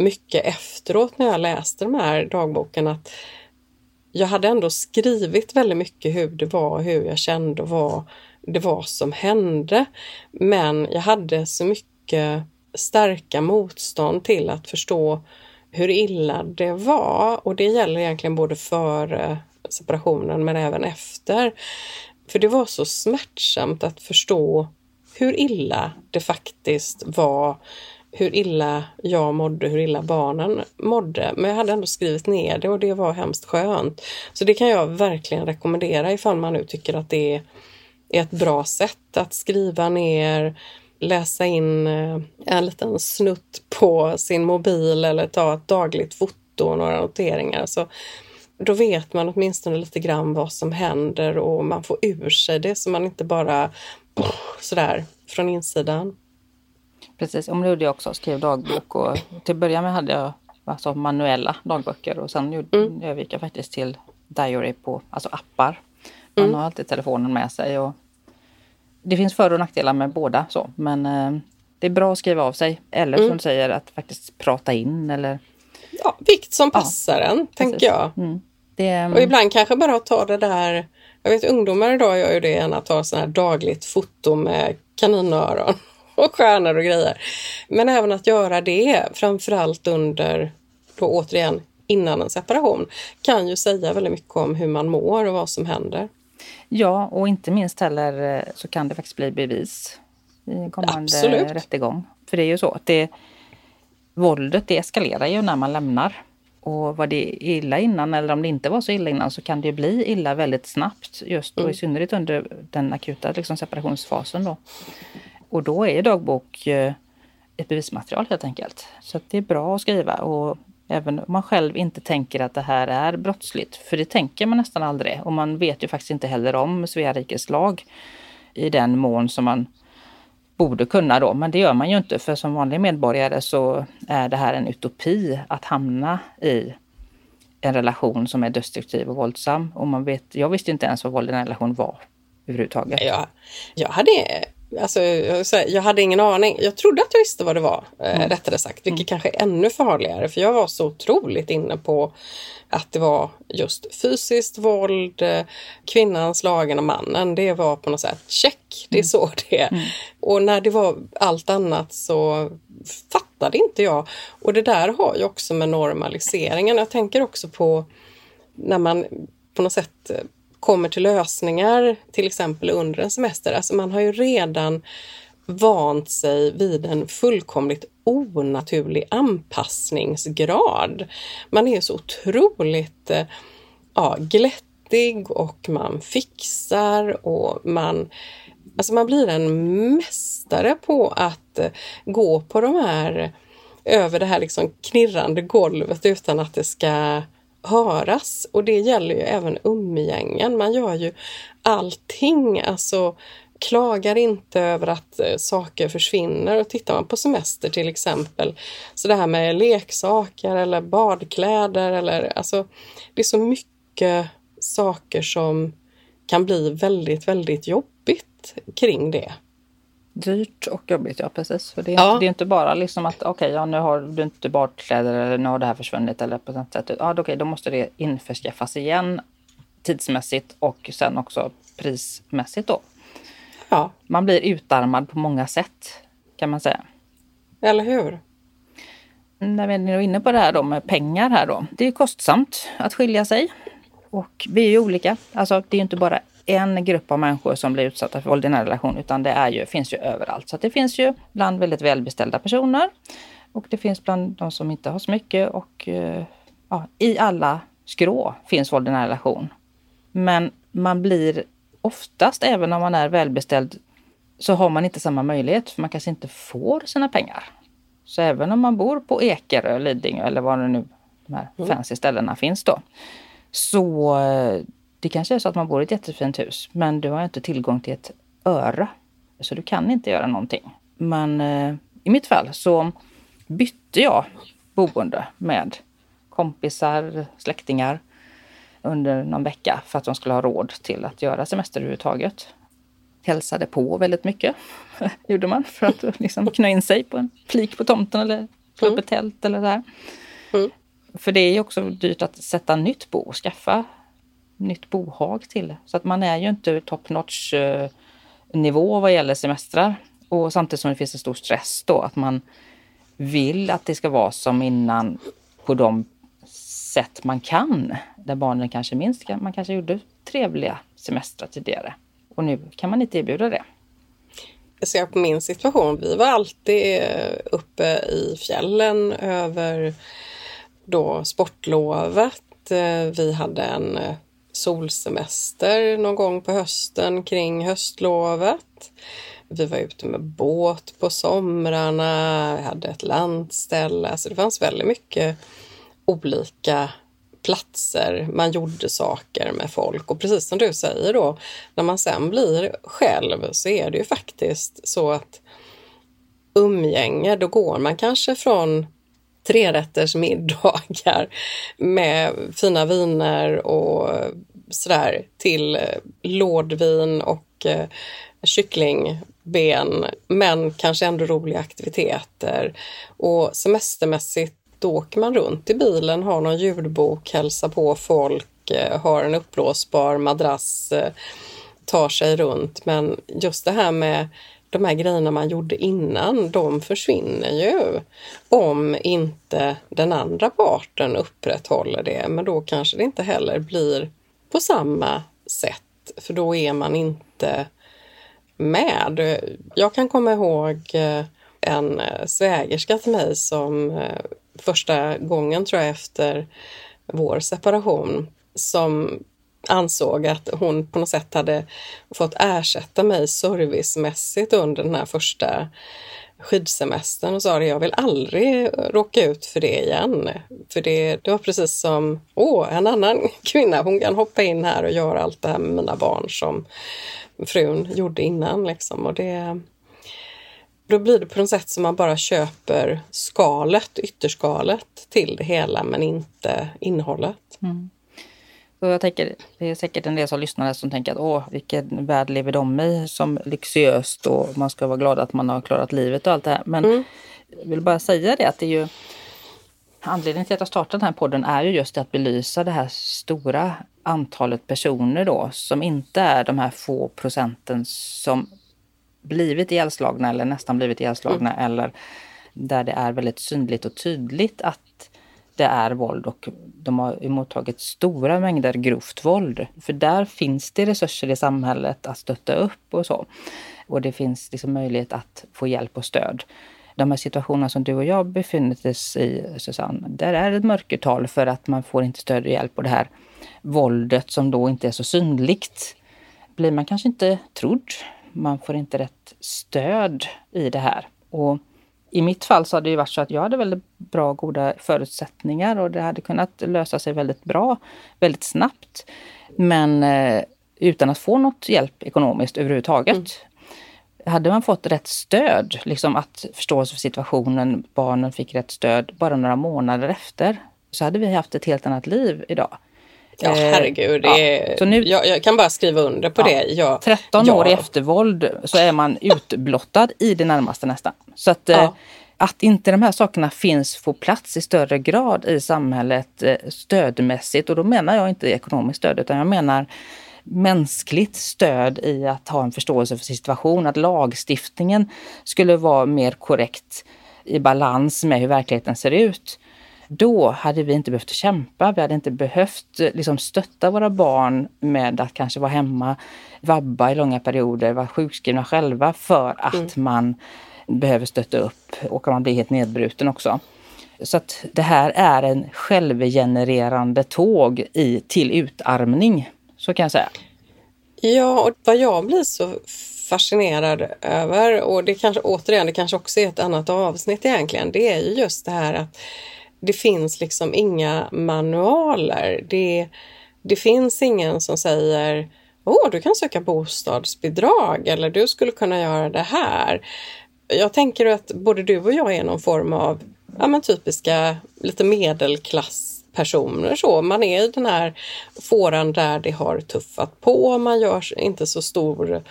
B: mycket efteråt när jag läste de här dagboken att jag hade ändå skrivit väldigt mycket hur det var, hur jag kände och vad det var som hände. Men jag hade så mycket starka motstånd till att förstå hur illa det var och det gäller egentligen både före separationen men även efter. För det var så smärtsamt att förstå hur illa det faktiskt var, hur illa jag mådde, hur illa barnen mådde. Men jag hade ändå skrivit ner det och det var hemskt skönt. Så det kan jag verkligen rekommendera ifall man nu tycker att det är ett bra sätt att skriva ner, läsa in eh, en liten snutt på sin mobil eller ta ett dagligt foto och några noteringar. Så då vet man åtminstone lite grann vad som händer och man får ur sig det så man inte bara sådär från insidan.
A: Precis, om det gjorde jag också, skrev dagbok och till att börja med hade jag alltså manuella dagböcker och sen mm. övergick jag faktiskt till diary på alltså appar. Man mm. har alltid telefonen med sig och det finns för och nackdelar med båda så men eh, det är bra att skriva av sig eller mm. som du säger att faktiskt prata in eller
B: Ja, vikt som passar ja, en, tänker jag. Mm. Det, och ibland kanske bara ta det där jag vet ungdomar idag gör ju det gärna, att ta sådana här dagligt foto med kaninöron och stjärnor och grejer. Men även att göra det, framförallt under, då återigen innan en separation, kan ju säga väldigt mycket om hur man mår och vad som händer.
A: Ja, och inte minst heller eh, så kan det faktiskt bli bevis i kommande Absolut. rättegång. För det är ju så att det, våldet det eskalerar ju när man lämnar. Och var det illa innan eller om det inte var så illa innan så kan det bli illa väldigt snabbt. Just och mm. i synnerhet under den akuta liksom, separationsfasen. Då. Och då är dagbok eh, ett bevismaterial helt enkelt. Så det är bra att skriva och även om man själv inte tänker att det här är brottsligt. För det tänker man nästan aldrig och man vet ju faktiskt inte heller om Svea rikes lag i den mån som man borde kunna då, men det gör man ju inte för som vanlig medborgare så är det här en utopi att hamna i en relation som är destruktiv och våldsam. Och man vet, jag visste inte ens vad våld i en relation var överhuvudtaget.
B: Jag, jag, hade, alltså, jag hade ingen aning. Jag trodde att jag visste vad det var, eh, mm. rättare sagt, vilket mm. kanske är ännu farligare för jag var så otroligt inne på att det var just fysiskt våld, eh, kvinnan slagen av mannen. Det var på något sätt check, det är mm. så det är. Mm. Och när det var allt annat så fattade inte jag. Och det där har ju också med normaliseringen. Jag tänker också på när man på något sätt kommer till lösningar, till exempel under en semester. Alltså man har ju redan vant sig vid en fullkomligt onaturlig anpassningsgrad. Man är så otroligt eh, ja, glättig och man fixar och man Alltså man blir en mästare på att eh, gå på de här över det här liksom knirrande golvet utan att det ska höras. Och det gäller ju även umgängen. Man gör ju allting, alltså klagar inte över att eh, saker försvinner. Och tittar man på semester till exempel, så det här med leksaker eller badkläder eller alltså det är så mycket saker som kan bli väldigt, väldigt jobbigt kring det.
A: Dyrt och jobbigt, ja precis. För det, är, ja. inte, det är inte bara liksom att okej, okay, ja, nu har du inte badkläder eller nu har det här försvunnit eller på något sätt. Ja, okej, okay, då måste det införskaffas igen tidsmässigt och sen också prismässigt då. Ja. Man blir utarmad på många sätt kan man säga.
B: Eller hur?
A: När vi är inne på det här då med pengar här då. Det är kostsamt att skilja sig. Och vi är ju olika. Alltså det är inte bara en grupp av människor som blir utsatta för våld i en relation utan det är ju, finns ju överallt. Så det finns ju bland väldigt välbeställda personer och det finns bland de som inte har så mycket och eh, ja, i alla skrå finns våld i en relation. Men man blir oftast, även om man är välbeställd, så har man inte samma möjlighet för man kanske inte får sina pengar. Så även om man bor på Ekerö, Lidingö eller var det nu de här mm. fancy ställena finns då. Så eh, det kanske är så att man bor i ett jättefint hus men du har inte tillgång till ett öre. Så du kan inte göra någonting. Men eh, i mitt fall så bytte jag boende med kompisar, släktingar under någon vecka för att de skulle ha råd till att göra semester överhuvudtaget. hälsade på väldigt mycket. gjorde man för att liksom knö in sig på en flik på tomten eller slå upp mm. ett tält eller så här. Mm. För det är ju också dyrt att sätta nytt bo och skaffa nytt bohag till. Så att man är ju inte top notch eh, nivå vad gäller semestrar. Och samtidigt som det finns en stor stress då att man vill att det ska vara som innan på de sätt man kan. Där barnen kanske minst, man kanske gjorde trevliga semestrar tidigare. Och nu kan man inte erbjuda det.
B: Jag ser på min situation. Vi var alltid eh, uppe i fjällen över då sportlovet. Eh, vi hade en solsemester någon gång på hösten kring höstlovet. Vi var ute med båt på somrarna, hade ett landställe. Alltså det fanns väldigt mycket olika platser, man gjorde saker med folk och precis som du säger då, när man sen blir själv så är det ju faktiskt så att umgänge, då går man kanske från trerätters middagar med fina viner och sådär till eh, lådvin och eh, kycklingben, men kanske ändå roliga aktiviteter. Och semestermässigt då åker man runt i bilen, har någon ljudbok, hälsar på folk, eh, har en uppblåsbar madrass, eh, tar sig runt. Men just det här med de här grejerna man gjorde innan, de försvinner ju om inte den andra parten upprätthåller det. Men då kanske det inte heller blir på samma sätt, för då är man inte med. Jag kan komma ihåg eh, en eh, svägerska till mig som eh, första gången tror jag efter vår separation som ansåg att hon på något sätt hade fått ersätta mig servicemässigt under den här första skidsemestern och sa att jag vill aldrig råka ut för det igen. För det, det var precis som, åh, en annan kvinna, hon kan hoppa in här och göra allt det här med mina barn som frun gjorde innan. Liksom. Och det, då blir det på något sätt som man bara köper skalet, ytterskalet till det hela men inte innehållet. Mm.
A: Så jag tänker, det är säkert en del som lyssnar som tänker att åh, vilken värld lever de i som lyxiöst och man ska vara glad att man har klarat livet och allt det här. Men mm. jag vill bara säga det att det är ju Anledningen till att jag startade den här podden är ju just att belysa det här stora antalet personer då som inte är de här få procenten som blivit ihjälslagna eller nästan blivit ihjälslagna mm. eller där det är väldigt synligt och tydligt att det är våld och de har mottagit stora mängder grovt våld. För där finns det resurser i samhället att stötta upp och så. Och det finns liksom möjlighet att få hjälp och stöd. De här situationerna som du och jag befinner oss i, Susanne, där är det ett mörkertal för att man får inte stöd och hjälp och det här våldet som då inte är så synligt blir man kanske inte trodd man får inte rätt stöd i det här. Och i mitt fall så har det ju varit så att jag hade väldigt bra, goda förutsättningar och det hade kunnat lösa sig väldigt bra, väldigt snabbt. Men eh, utan att få något hjälp ekonomiskt överhuvudtaget. Mm. Hade man fått rätt stöd, liksom att förståelse för situationen, barnen fick rätt stöd bara några månader efter, så hade vi haft ett helt annat liv idag.
B: Ja, eh, herregud. Det ja, nu, jag, jag, kan bara skriva under på ja, det. Jag,
A: 13 jag, år i eftervåld så är man utblottad i det närmaste nästan. Så att, ja. Eh, att inte de här sakerna finns, får plats i större grad i samhället eh, stödmässigt. Och då menar jag inte ekonomiskt stöd utan jag menar mänskligt stöd i att ha en förståelse för situation. Att lagstiftningen skulle vara mer korrekt i balans med hur verkligheten ser ut då hade vi inte behövt kämpa. Vi hade inte behövt eh, liksom, stötta våra barn med att kanske vara hemma, vabba i långa perioder, vara sjukskrivna själva för att mm. man behöver stötta upp och man blir helt nedbruten också. Så att det här är en självgenererande tåg i, till utarmning, så kan jag säga.
B: Ja, och vad jag blir så fascinerad över och det kanske återigen, det kanske också är ett annat avsnitt egentligen, det är ju just det här att det finns liksom inga manualer. Det, det finns ingen som säger Åh, du kan söka bostadsbidrag eller du skulle kunna göra det här. Jag tänker att både du och jag är någon form av ja, men typiska lite medelklasspersoner. Så. Man är i den här fåran där det har tuffat på, man gör inte så stor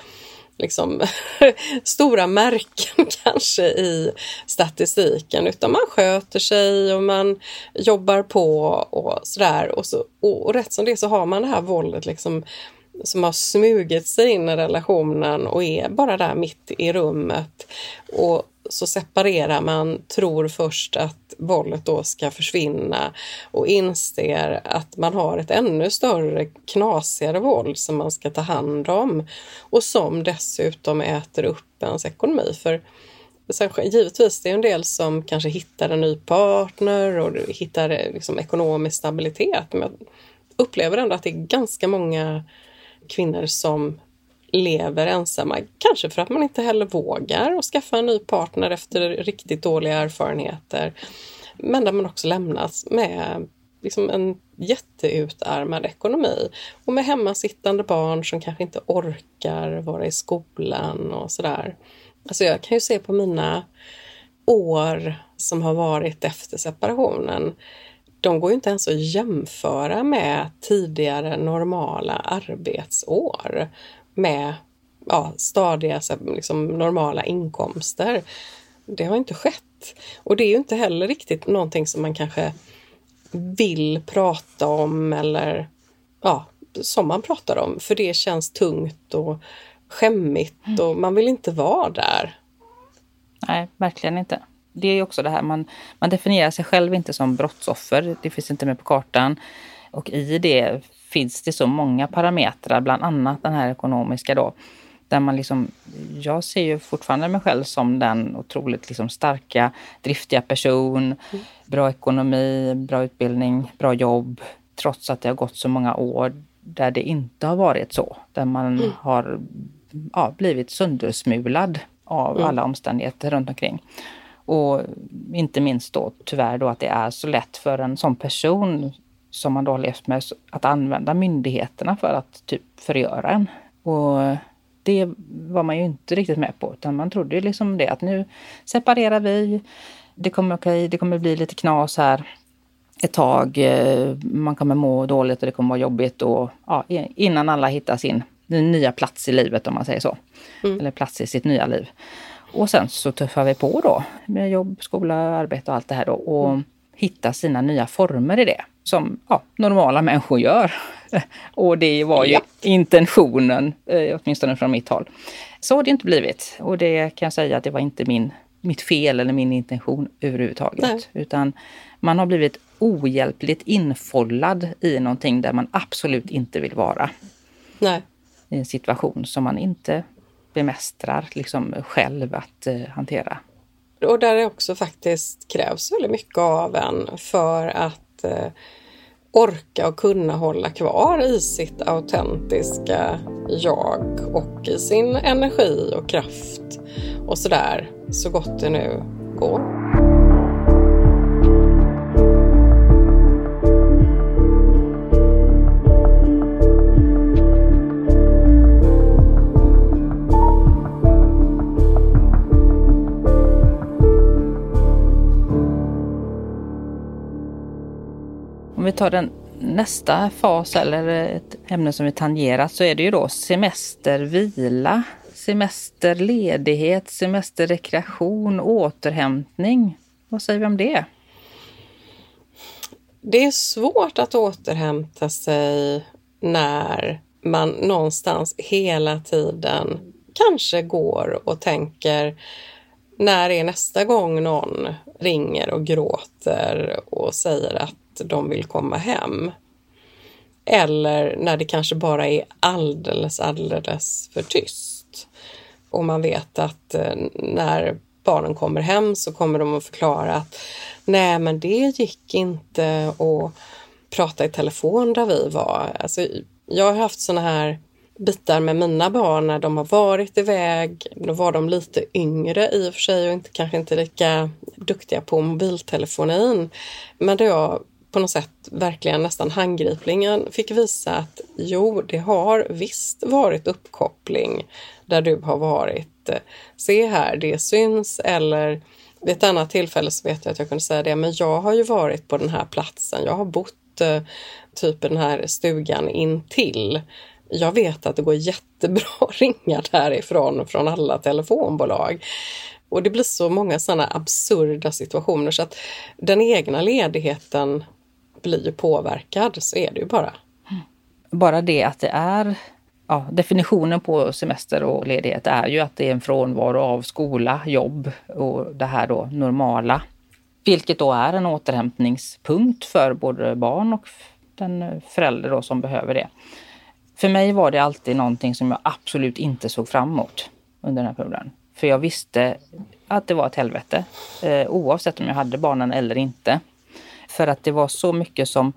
B: liksom, stora märken kanske i statistiken utan man sköter sig och man jobbar på och sådär. Och, så, och, och rätt som det så har man det här våldet liksom som har smugit sig in i relationen och är bara där mitt i rummet. Och så separerar man, tror först att våldet då ska försvinna och inser att man har ett ännu större, knasigare våld som man ska ta hand om och som dessutom äter upp ens ekonomi. För Sen, givetvis, det är en del som kanske hittar en ny partner och hittar eh, liksom ekonomisk stabilitet. Men jag upplever ändå att det är ganska många kvinnor som lever ensamma. Kanske för att man inte heller vågar och skaffa en ny partner efter riktigt dåliga erfarenheter. Men där man också lämnas med liksom en jätteutarmad ekonomi och med hemmasittande barn som kanske inte orkar vara i skolan och sådär. Alltså jag kan ju se på mina år som har varit efter separationen de går ju inte ens att jämföra med tidigare normala arbetsår med ja, stadiga liksom, normala inkomster. Det har inte skett. Och det är ju inte heller riktigt någonting som man kanske vill prata om eller ja, som man pratar om. För det känns tungt och skämmigt mm. och man vill inte vara där.
A: Nej, verkligen inte det är också det här, man, man definierar sig själv inte som brottsoffer. Det finns inte med på kartan. Och i det finns det så många parametrar, bland annat den här ekonomiska då. Där man liksom, jag ser ju fortfarande mig själv som den otroligt liksom starka, driftiga person. Mm. Bra ekonomi, bra utbildning, bra jobb. Trots att det har gått så många år där det inte har varit så. Där man mm. har ja, blivit söndersmulad av mm. alla omständigheter runt omkring. Och inte minst då tyvärr då att det är så lätt för en sån person som man då har levt med att använda myndigheterna för att typ förgöra en. Och det var man ju inte riktigt med på utan man trodde ju liksom det att nu separerar vi. Det kommer okej, det kommer bli lite knas här ett tag. Eh, man kommer må dåligt och det kommer vara jobbigt och ja, innan alla hittar sin nya plats i livet om man säger så. Mm. Eller plats i sitt nya liv. Och sen så tuffar vi på då med jobb, skola, arbete och allt det här då och mm. hitta sina nya former i det som ja, normala människor gör. och det var ju ja. intentionen, eh, åtminstone från mitt håll. Så har det inte blivit och det kan jag säga att det var inte min, mitt fel eller min intention överhuvudtaget. Nej. Utan man har blivit ohjälpligt infollad i någonting där man absolut inte vill vara.
B: Nej.
A: I en situation som man inte bemästrar liksom själv att eh, hantera.
B: Och där det också faktiskt krävs väldigt mycket av en för att eh, orka och kunna hålla kvar i sitt autentiska jag och i sin energi och kraft och sådär så gott det nu går.
A: Vi tar den nästa fas eller ett ämne som vi tangerat så är det ju då semester, vila, semesterledighet, semesterrekreation, återhämtning. Vad säger vi om det?
B: Det är svårt att återhämta sig när man någonstans hela tiden kanske går och tänker när är nästa gång någon ringer och gråter och säger att de vill komma hem. Eller när det kanske bara är alldeles, alldeles för tyst. Och man vet att eh, när barnen kommer hem så kommer de att förklara att nej men det gick inte att prata i telefon där vi var. Alltså, jag har haft såna här bitar med mina barn när de har varit iväg. Då var de lite yngre i och för sig och inte, kanske inte lika duktiga på mobiltelefonin. Men då jag på något sätt verkligen nästan handgripligen fick visa att jo, det har visst varit uppkoppling där du har varit. Se här, det syns eller vid ett annat tillfälle så vet jag att jag kunde säga det, men jag har ju varit på den här platsen. Jag har bott eh, typ i den här stugan intill jag vet att det går jättebra att ringa därifrån från alla telefonbolag. Och det blir så många sådana absurda situationer så att den egna ledigheten blir ju påverkad, så är det ju bara.
A: Bara det att det är ja, definitionen på semester och ledighet är ju att det är en frånvaro av skola, jobb och det här då normala. Vilket då är en återhämtningspunkt för både barn och den förälder då som behöver det. För mig var det alltid någonting som jag absolut inte såg fram emot under den här perioden. För jag visste att det var ett helvete eh, oavsett om jag hade barnen eller inte. För att det var så mycket som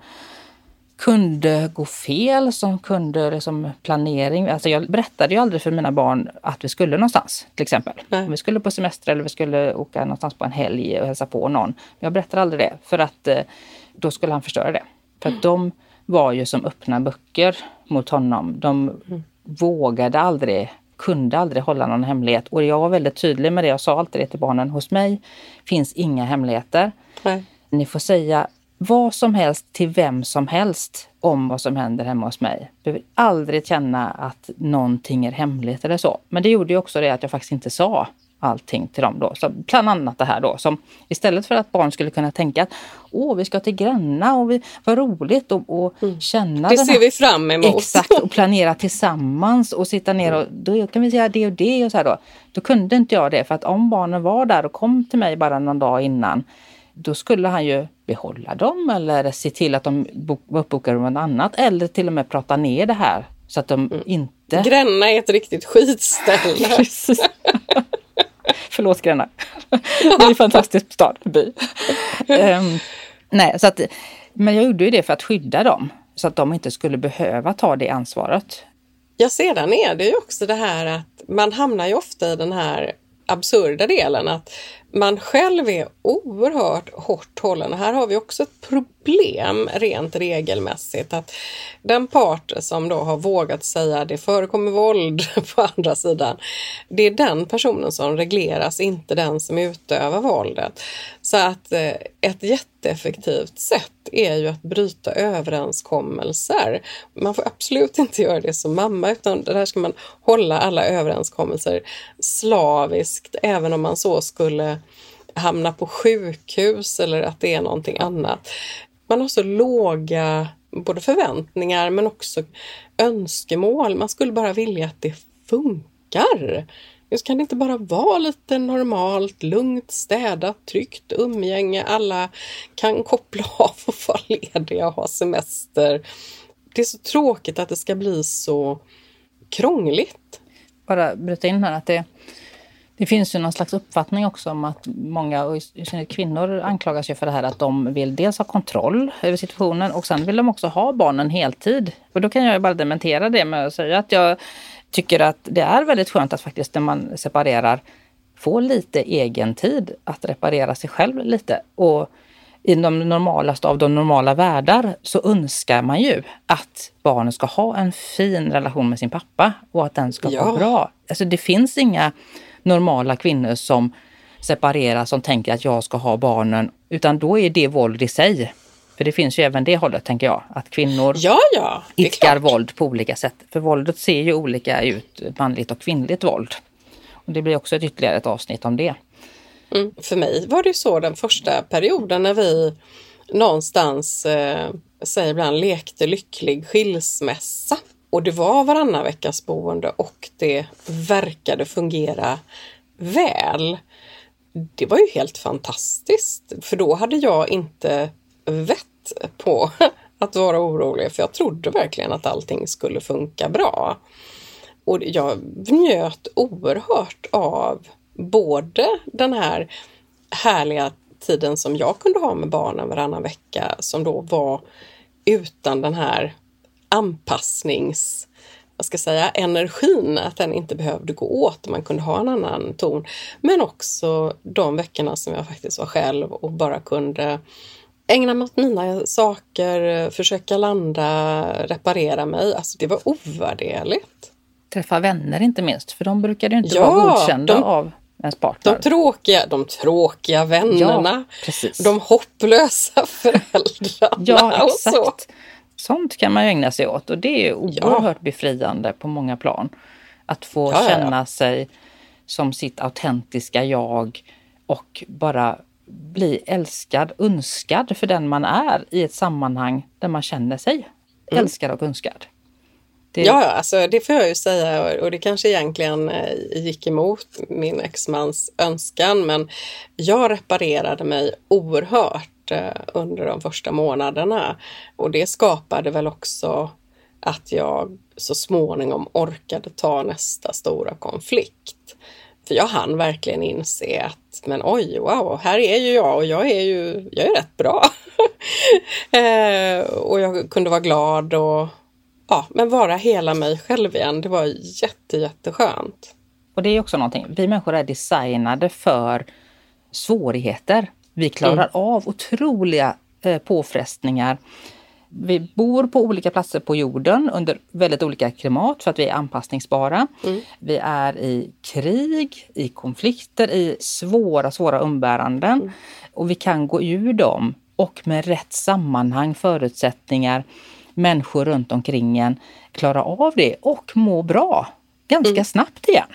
A: kunde gå fel, som kunde liksom planering. Alltså jag berättade ju aldrig för mina barn att vi skulle någonstans till exempel. Nej. Om vi skulle på semester eller vi skulle åka någonstans på en helg och hälsa på någon. Jag berättade aldrig det för att eh, då skulle han förstöra det. För att de var ju som öppna böcker mot honom. De mm. vågade aldrig, kunde aldrig hålla någon hemlighet. Och jag var väldigt tydlig med det. Jag sa alltid det till barnen. Hos mig finns inga hemligheter. Nej. Ni får säga vad som helst till vem som helst om vad som händer hemma hos mig. Jag behöver aldrig känna att någonting är hemligt eller så. Men det gjorde ju också det att jag faktiskt inte sa allting till dem då. Så bland annat det här då som istället för att barn skulle kunna tänka att åh, vi ska till Gränna och vi, vad roligt och, och mm. känna
B: Det ser här. vi fram emot.
A: Exakt, och planera tillsammans och sitta ner och då kan vi säga det och det och så här då. Då kunde inte jag det för att om barnen var där och kom till mig bara någon dag innan då skulle han ju behålla dem eller se till att de var uppbokade med något annat eller till och med prata ner det här så att de mm. inte...
B: Gränna är ett riktigt skitställe.
A: Förlåt Gränna. det är en fantastisk stad, by. um, nej, så att, men jag gjorde ju det för att skydda dem så att de inte skulle behöva ta det ansvaret.
B: Ja, sedan är det ju också det här att man hamnar ju ofta i den här absurda delen att man själv är oerhört hårt hållen. Här har vi också ett problem rent regelmässigt att den part som då har vågat säga det förekommer våld på andra sidan, det är den personen som regleras, inte den som utövar våldet. Så att eh, ett jätteeffektivt sätt är ju att bryta överenskommelser. Man får absolut inte göra det som mamma utan där ska man hålla alla överenskommelser slaviskt även om man så skulle hamna på sjukhus eller att det är någonting annat. Man har så låga både förväntningar men också önskemål. Man skulle bara vilja att det funkar. Just kan det inte bara vara lite normalt, lugnt, städat, tryggt umgänge. Alla kan koppla av och vara lediga och ha semester. Det är så tråkigt att det ska bli så krångligt.
A: Bara bryta in här att det det finns ju någon slags uppfattning också om att många, och i synnerhet kvinnor, anklagas ju för det här att de vill dels ha kontroll över situationen och sen vill de också ha barnen heltid. Och då kan jag bara dementera det med att säga att jag tycker att det är väldigt skönt att faktiskt när man separerar få lite egen tid att reparera sig själv lite. Och i de normalaste av de normala världar så önskar man ju att barnen ska ha en fin relation med sin pappa och att den ska ja. vara bra. Alltså det finns inga normala kvinnor som separerar, som tänker att jag ska ha barnen, utan då är det våld i sig. För det finns ju även det hållet, tänker jag, att kvinnor
B: ja, ja,
A: idkar våld på olika sätt. För våldet ser ju olika ut, manligt och kvinnligt våld. Och det blir också ett ytterligare ett avsnitt om det.
B: Mm. För mig var det så den första perioden när vi någonstans, eh, säger ibland, lekte lycklig skilsmässa. Och det var varannan veckas boende och det verkade fungera väl. Det var ju helt fantastiskt, för då hade jag inte vett på att vara orolig, för jag trodde verkligen att allting skulle funka bra. Och jag njöt oerhört av både den här härliga tiden som jag kunde ha med barnen varannan vecka, som då var utan den här anpassnings vad ska säga, energin, att den inte behövde gå åt, man kunde ha en annan ton. Men också de veckorna som jag faktiskt var själv och bara kunde ägna mig åt mina saker, försöka landa, reparera mig. Alltså det var ovärderligt.
A: Träffa vänner inte minst, för de brukade inte ja, vara godkända de, av ens partner.
B: De tråkiga, de tråkiga vännerna, ja, de hopplösa föräldrarna.
A: Ja, exakt. Sånt kan man ju ägna sig åt och det är oerhört ja. befriande på många plan. Att få ja, känna ja, sig som sitt autentiska jag och bara bli älskad, önskad för den man är i ett sammanhang där man känner sig mm. älskad och önskad.
B: Det... Ja, alltså det får jag ju säga och det kanske egentligen eh, gick emot min exmans önskan men jag reparerade mig oerhört Eh, under de första månaderna och det skapade väl också att jag så småningom orkade ta nästa stora konflikt. För jag hann verkligen inse att men oj, wow, här är ju jag och jag är ju jag är rätt bra. eh, och jag kunde vara glad och ja, men vara hela mig själv igen. Det var jätte, jätteskönt.
A: Och det är också någonting, vi människor är designade för svårigheter. Vi klarar mm. av otroliga eh, påfrestningar. Vi bor på olika platser på jorden under väldigt olika klimat för att vi är anpassningsbara. Mm. Vi är i krig, i konflikter, i svåra, svåra umbäranden. Mm. Och vi kan gå ur dem och med rätt sammanhang, förutsättningar människor runt omkring en klara av det och må bra ganska mm. snabbt igen.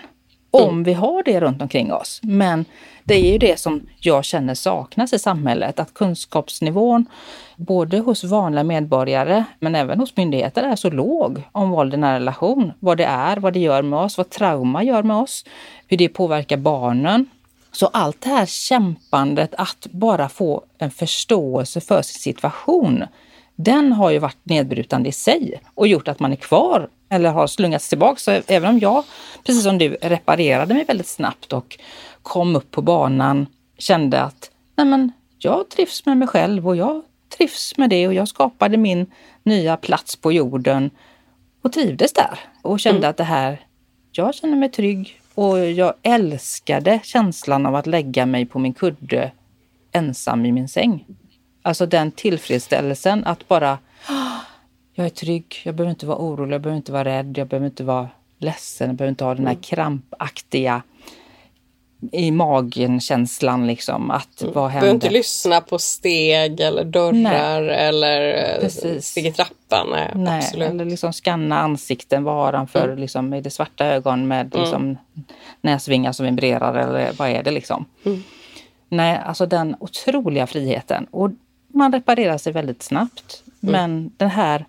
A: Om mm. vi har det runt omkring oss. Men det är ju det som jag känner saknas i samhället, att kunskapsnivån både hos vanliga medborgare men även hos myndigheter är så låg om våld i nära relation. Vad det är, vad det gör med oss, vad trauma gör med oss, hur det påverkar barnen. Så allt det här kämpandet att bara få en förståelse för sin situation den har ju varit nedbrytande i sig och gjort att man är kvar eller har slungats tillbaka. Så även om jag, precis som du, reparerade mig väldigt snabbt och kom upp på banan, kände att nej men, jag trivs med mig själv och jag trivs med det och jag skapade min nya plats på jorden och trivdes där och kände mm. att det här, jag känner mig trygg och jag älskade känslan av att lägga mig på min kudde ensam i min säng. Alltså den tillfredsställelsen att bara, jag är trygg, jag behöver inte vara orolig, jag behöver inte vara rädd, jag behöver inte vara ledsen, jag behöver inte ha den här mm. krampaktiga i magen-känslan liksom. Att mm. vad händer?
B: behöver inte lyssna på steg eller dörrar nej. eller eh, Precis. steg i trappan. Nej, nej, absolut.
A: Eller liksom skanna ansikten. Vad har för, mm. liksom, är det svarta ögon med mm. liksom, näsvingar som vibrerar eller vad är det liksom? Mm. Nej, alltså den otroliga friheten. Och man reparerar sig väldigt snabbt. Mm. Men den här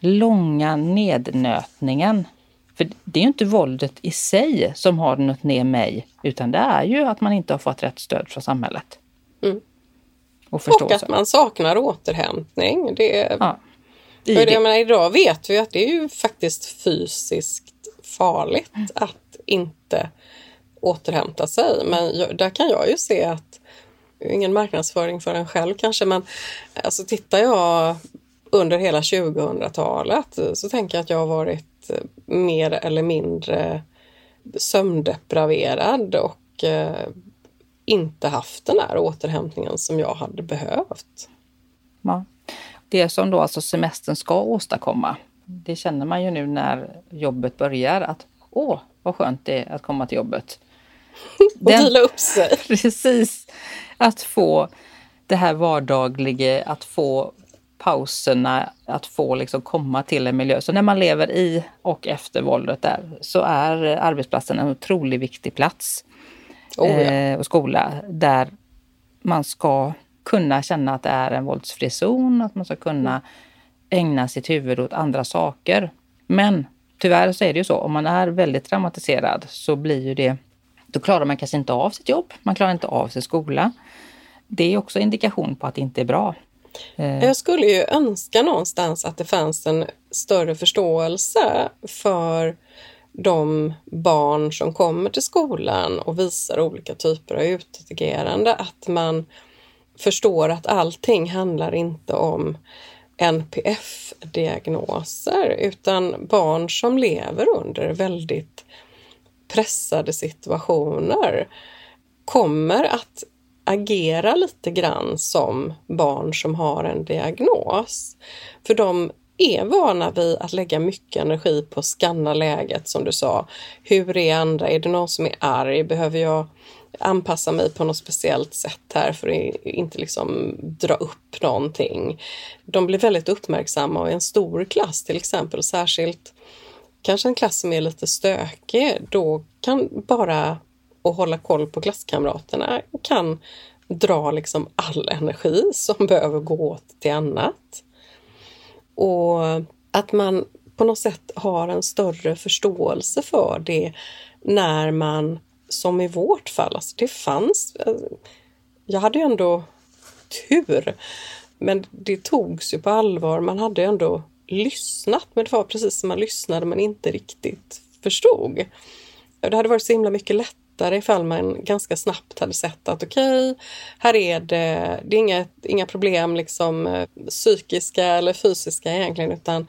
A: långa nednötningen. För det är ju inte våldet i sig som har nött ner mig, utan det är ju att man inte har fått rätt stöd från samhället.
B: Mm. Och, och, att man saknar återhämtning. Det, ja. I för det. Jag menar, idag vet vi att det är ju faktiskt fysiskt farligt mm. att inte återhämta sig. Men där kan jag ju se att ingen marknadsföring för en själv kanske, men alltså tittar jag under hela 2000-talet så tänker jag att jag har varit mer eller mindre sömndepraverad och eh, inte haft den här återhämtningen som jag hade behövt.
A: Ja. Det som då alltså semestern ska åstadkomma, det känner man ju nu när jobbet börjar att åh, vad skönt det är att komma till jobbet.
B: och vila upp sig.
A: Precis att få det här vardagliga, att få pauserna, att få liksom komma till en miljö. Så när man lever i och efter våldet där så är arbetsplatsen en otroligt viktig plats. Oh, ja. eh, och skola där man ska kunna känna att det är en våldsfri zon, att man ska kunna ägna sitt huvud åt andra saker. Men tyvärr så är det ju så, om man är väldigt traumatiserad så blir ju det, då klarar man kanske inte av sitt jobb, man klarar inte av sin skola det är också indikation på att det inte är bra.
B: Eh. Jag skulle ju önska någonstans att det fanns en större förståelse för de barn som kommer till skolan och visar olika typer av utåtagerande. Att man förstår att allting handlar inte om NPF-diagnoser utan barn som lever under väldigt pressade situationer kommer att agera lite grann som barn som har en diagnos. För de är vana vid att lägga mycket energi på att skanna läget som du sa. Hur är andra? Är det någon som är arg? Behöver jag anpassa mig på något speciellt sätt här för att inte liksom dra upp någonting. De blir väldigt uppmärksamma och i en stor klass till exempel, särskilt kanske en klass som är lite stökig, då kan bara och hålla koll på klasskamraterna kan dra liksom all energi som behöver gå åt till annat. Och att man på något sätt har en större förståelse för det när man, som i vårt fall, alltså det fanns, eh, jag hade ju ändå tur, men det togs ju på allvar. Man hade ju ändå lyssnat, men det var precis som man lyssnade men inte riktigt förstod. Det hade varit så himla mycket lättare ifall man ganska snabbt hade sett att okej, okay, här är det, det är inga, inga problem liksom eh, psykiska eller fysiska egentligen utan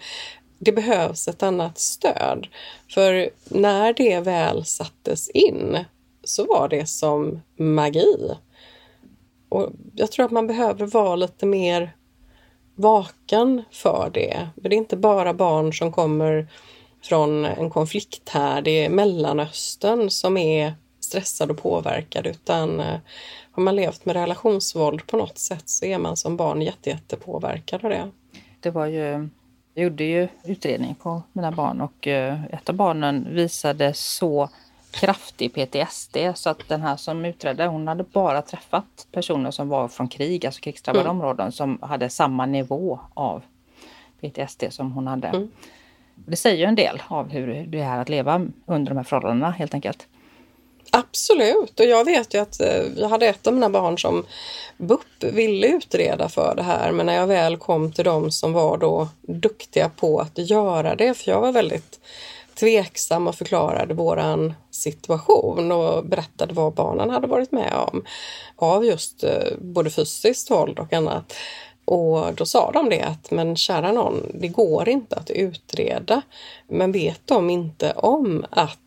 B: det behövs ett annat stöd. För när det väl sattes in så var det som magi. Och jag tror att man behöver vara lite mer vaken för det. För det är inte bara barn som kommer från en konflikt här, det är Mellanöstern som är stressad och påverkad utan eh, har man levt med relationsvåld på något sätt så är man som barn jätte, jättepåverkad av det.
A: Det var ju jag gjorde ju utredning på mina barn och eh, ett av barnen visade så kraftig PTSD så att den här som utredde hon hade bara träffat personer som var från krig, alltså krigsdrabbade mm. områden som hade samma nivå av PTSD som hon hade. Mm. Det säger en del av hur det är att leva under de här förhållandena helt enkelt.
B: Absolut, och jag vet ju att eh, jag hade ett av mina barn som BUP ville utreda för det här men när jag väl kom till dem som var då duktiga på att göra det, för jag var väldigt tveksam och förklarade våran situation och berättade vad barnen hade varit med om av just eh, både fysiskt våld och annat. Och då sa de det att men kära någon, det går inte att utreda. Men vet de inte om att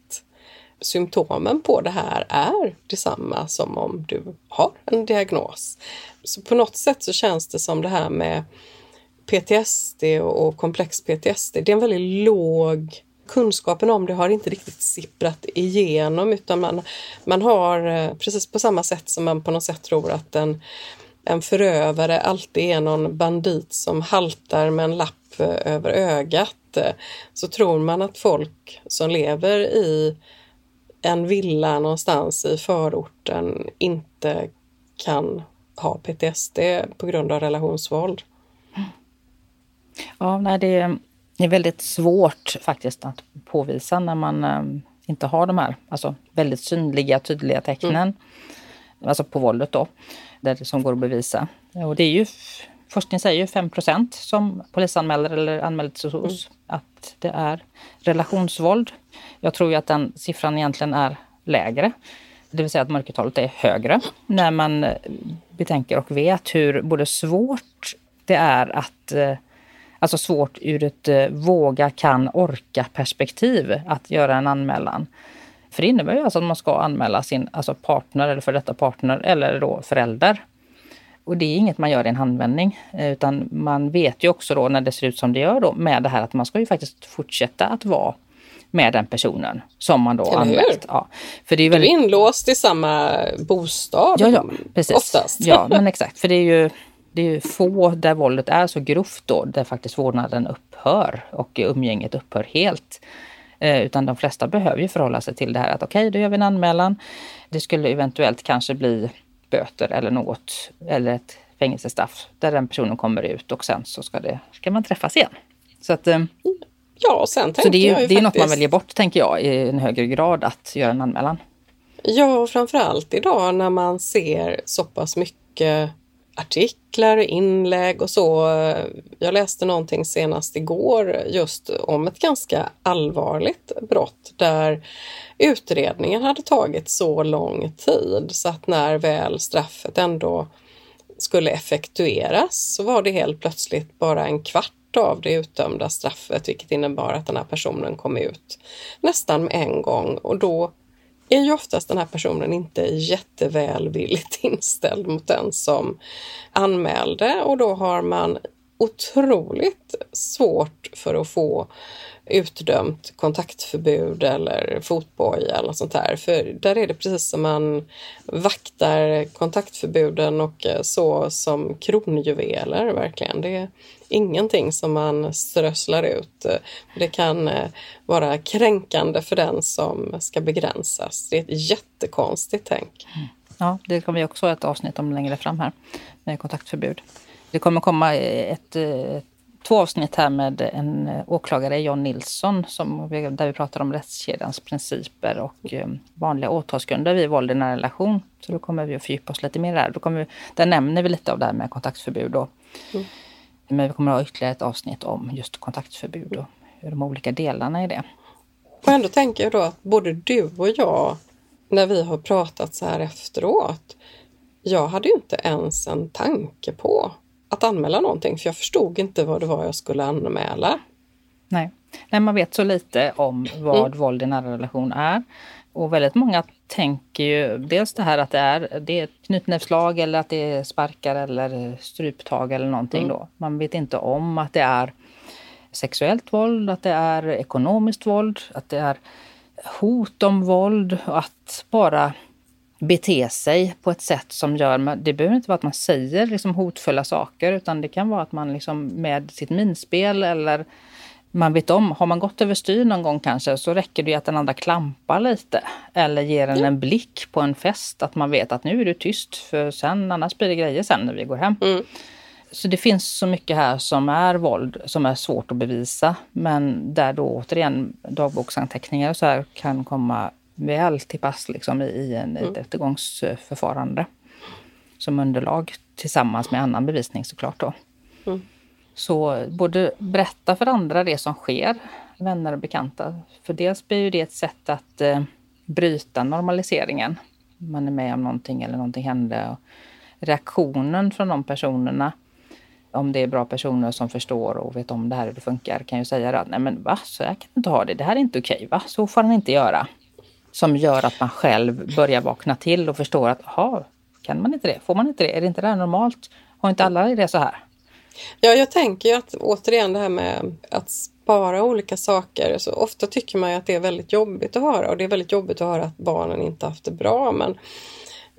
B: symptomen på det här är detsamma som om du har en diagnos. Så på något sätt så känns det som det här med PTSD och komplex PTSD, det är en väldigt låg kunskapen om det har inte riktigt sipprat igenom utan man, man har eh, precis på samma sätt som man på något sätt tror att en, en förövare alltid är någon bandit som haltar med en lapp eh, över ögat eh, så tror man att folk som lever i en villa någonstans i förorten inte kan ha PTSD på grund av relationsvåld.
A: Ja, nej, det är väldigt svårt faktiskt att påvisa när man um, inte har de här alltså, väldigt synliga, tydliga tecknen. Mm. Alltså på våldet då, där det som går att bevisa. Och det är ju, forskning säger ju 5% som polisanmäler eller anmäler till SOS mm. att det är relationsvåld. Jag tror ju att den siffran egentligen är lägre. Det vill säga att mörkertalet är högre när man eh, betänker och vet hur både svårt det är att eh, Alltså svårt ur ett eh, våga, kan, orka perspektiv att göra en anmälan. För det innebär ju alltså att man ska anmäla sin alltså partner eller för detta partner eller då förälder. Och det är inget man gör i en handvändning utan man vet ju också då när det ser ut som det gör då med det här att man ska ju faktiskt fortsätta att vara med den personen som man då anmält. Ja.
B: För det är väldigt... Du är inlåst i samma bostad
A: ja, ja, precis. oftast. Ja, men exakt. För det är ju det är få där våldet är så grovt då, där faktiskt vårdnaden upphör och umgänget upphör helt. Eh, utan de flesta behöver ju förhålla sig till det här att okej, okay, då gör vi en anmälan. Det skulle eventuellt kanske bli böter eller något, eller ett fängelsestraff där den personen kommer ut och sen så ska, det, ska man träffas igen. Så att, eh,
B: Ja, sen
A: Så det är, ju, det är något man väljer bort, tänker jag, i en högre grad att göra en anmälan.
B: Ja, och framförallt idag när man ser så pass mycket artiklar, inlägg och så. Jag läste någonting senast igår just om ett ganska allvarligt brott där utredningen hade tagit så lång tid så att när väl straffet ändå skulle effektueras så var det helt plötsligt bara en kvart av det utdömda straffet vilket innebar att den här personen kom ut nästan med en gång och då är ju oftast den här personen inte jättevälvilligt inställd mot den som anmälde och då har man otroligt svårt för att få utdömt kontaktförbud eller fotboja eller sånt där. För där är det precis som man vaktar kontaktförbuden och eh, så som kronjuveler verkligen. Det ingenting som man strösslar ut. Det kan eh, vara kränkande för den som ska begränsas. Det är ett jättekonstigt tänk.
A: Ja, det kommer vi också ha ett avsnitt om längre fram här med kontaktförbud. Det kommer komma ett, ett två avsnitt här med en eh, åklagare, John Nilsson, som, där vi pratar om rättskedjans principer och eh, vanliga åtalsgrunder vid våld i nära relation. Så då kommer vi att fördjupa oss lite mer där. Då kommer vi, där nämner vi lite av det här med kontaktförbud. Och, mm. Men vi kommer att ha ytterligare ett avsnitt om just kontaktförbud och de olika delarna i det.
B: Och ändå tänker jag då att både du och jag, när vi har pratat så här efteråt, jag hade ju inte ens en tanke på att anmäla någonting för jag förstod inte vad det var jag skulle anmäla.
A: Nej, Nej man vet så lite om vad mm. våld i nära relation är. Och väldigt många tänker ju dels det här att det är, det är knytnävslag eller att det är sparkar eller stryptag eller någonting mm. då. Man vet inte om att det är sexuellt våld, att det är ekonomiskt våld, att det är hot om våld och att bara bete sig på ett sätt som gör... Det behöver inte vara att man säger liksom hotfulla saker utan det kan vara att man liksom med sitt minspel eller man vet om, har man gått överstyr någon gång kanske så räcker det att den andra klampar lite. Eller ger en en blick på en fest att man vet att nu är du tyst för sen annars blir det grejer sen när vi går hem. Mm. Så det finns så mycket här som är våld som är svårt att bevisa men där då återigen dagboksanteckningar och så här kan komma väl till pass liksom, i en, mm. ett rättegångsförfarande som underlag tillsammans med annan bevisning såklart. Då. Mm. Så både berätta för andra det som sker, vänner och bekanta. För dels blir det ett sätt att eh, bryta normaliseringen. Man är med om någonting eller någonting hände. Och reaktionen från de personerna, om det är bra personer som förstår och vet om det här hur det funkar, kan ju säga att nej men va, så här kan du inte ha det, det här är inte okej, va, så får han inte göra som gör att man själv börjar vakna till och förstår att jaha, kan man inte det? Får man inte det? Är det inte det här normalt? Har inte alla det så här?
B: Ja, jag tänker ju att återigen det här med att spara olika saker. Så ofta tycker man ju att det är väldigt jobbigt att höra och det är väldigt jobbigt att höra att barnen inte haft det bra. Men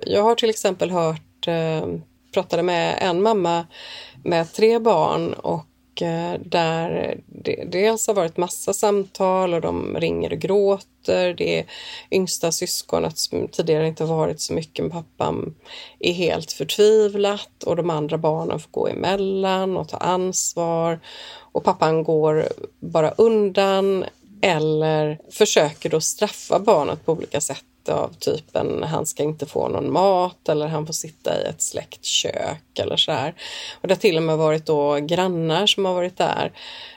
B: jag har till exempel hört, eh, pratade med en mamma med tre barn och Eh, där det dels har varit massa samtal och de ringer och gråter. Det är yngsta syskonet som tidigare inte varit så mycket med pappan är helt förtvivlat och de andra barnen får gå emellan och ta ansvar och pappan går bara undan eller försöker då straffa barnet på olika sätt av typen han ska inte få någon mat eller han får sitta i ett släktkök eller så här. Och det har till och med varit då grannar som har varit där.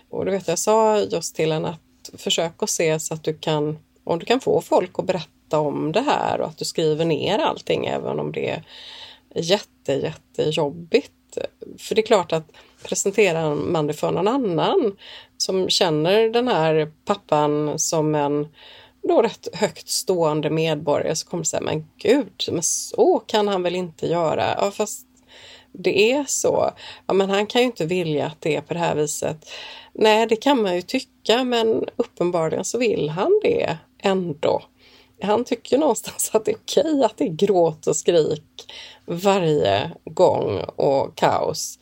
B: Och du vet, jag sa just till henne att försök att se så att du kan, om du kan få folk att berätta om det här och att du skriver ner allting även om det är jätte, jättejobbigt. För det är klart att presenterar man det för någon annan som känner den här pappan som en då rätt högt stående medborgare så kommer säga, men gud, men så kan han väl inte göra? Ja, fast det är så. Ja, men han kan ju inte vilja att det är på det här viset. Nej, det kan man ju tycka, men uppenbarligen så vill han det ändå. Han tycker någonstans att det är okej att det är gråt och skrik varje gång och kaos.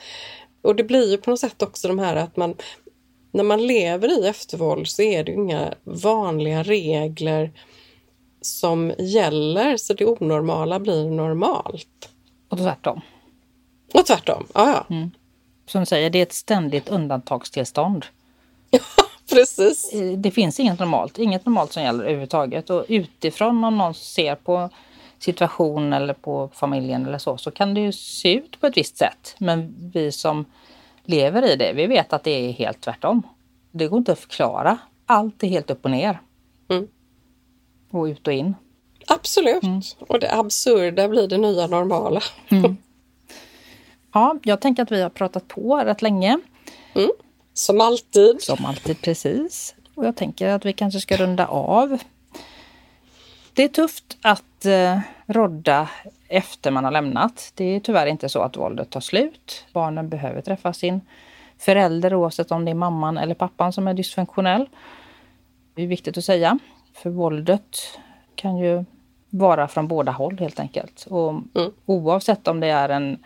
B: Och det blir ju på något sätt också de här att man, när man lever i eftervåld så är det inga vanliga regler som gäller så det onormala blir normalt.
A: Och tvärtom.
B: Och tvärtom, ja ja. Mm.
A: Som du säger, det är ett ständigt undantagstillstånd.
B: Ja, precis.
A: Eh, det finns inget normalt, inget normalt som gäller överhuvudtaget. Och utifrån om någon ser på situation eller på familjen eller så, så kan det ju se ut på ett visst sätt. Men vi som lever i det, vi vet att det är helt tvärtom. Det går inte att förklara. Allt är helt upp och ner. Mm. Och ut och in.
B: Absolut. Mm. Och det absurda blir det nya normala. Mm.
A: Ja, jag tänker att vi har pratat på rätt länge.
B: Mm. Som alltid.
A: Som alltid, precis. Och jag tänker att vi kanske ska runda av. Det är tufft att eh, rodda efter man har lämnat. Det är tyvärr inte så att våldet tar slut. Barnen behöver träffa sin förälder oavsett om det är mamman eller pappan som är dysfunktionell. Det är viktigt att säga. För våldet kan ju vara från båda håll helt enkelt. Och mm. Oavsett om det är en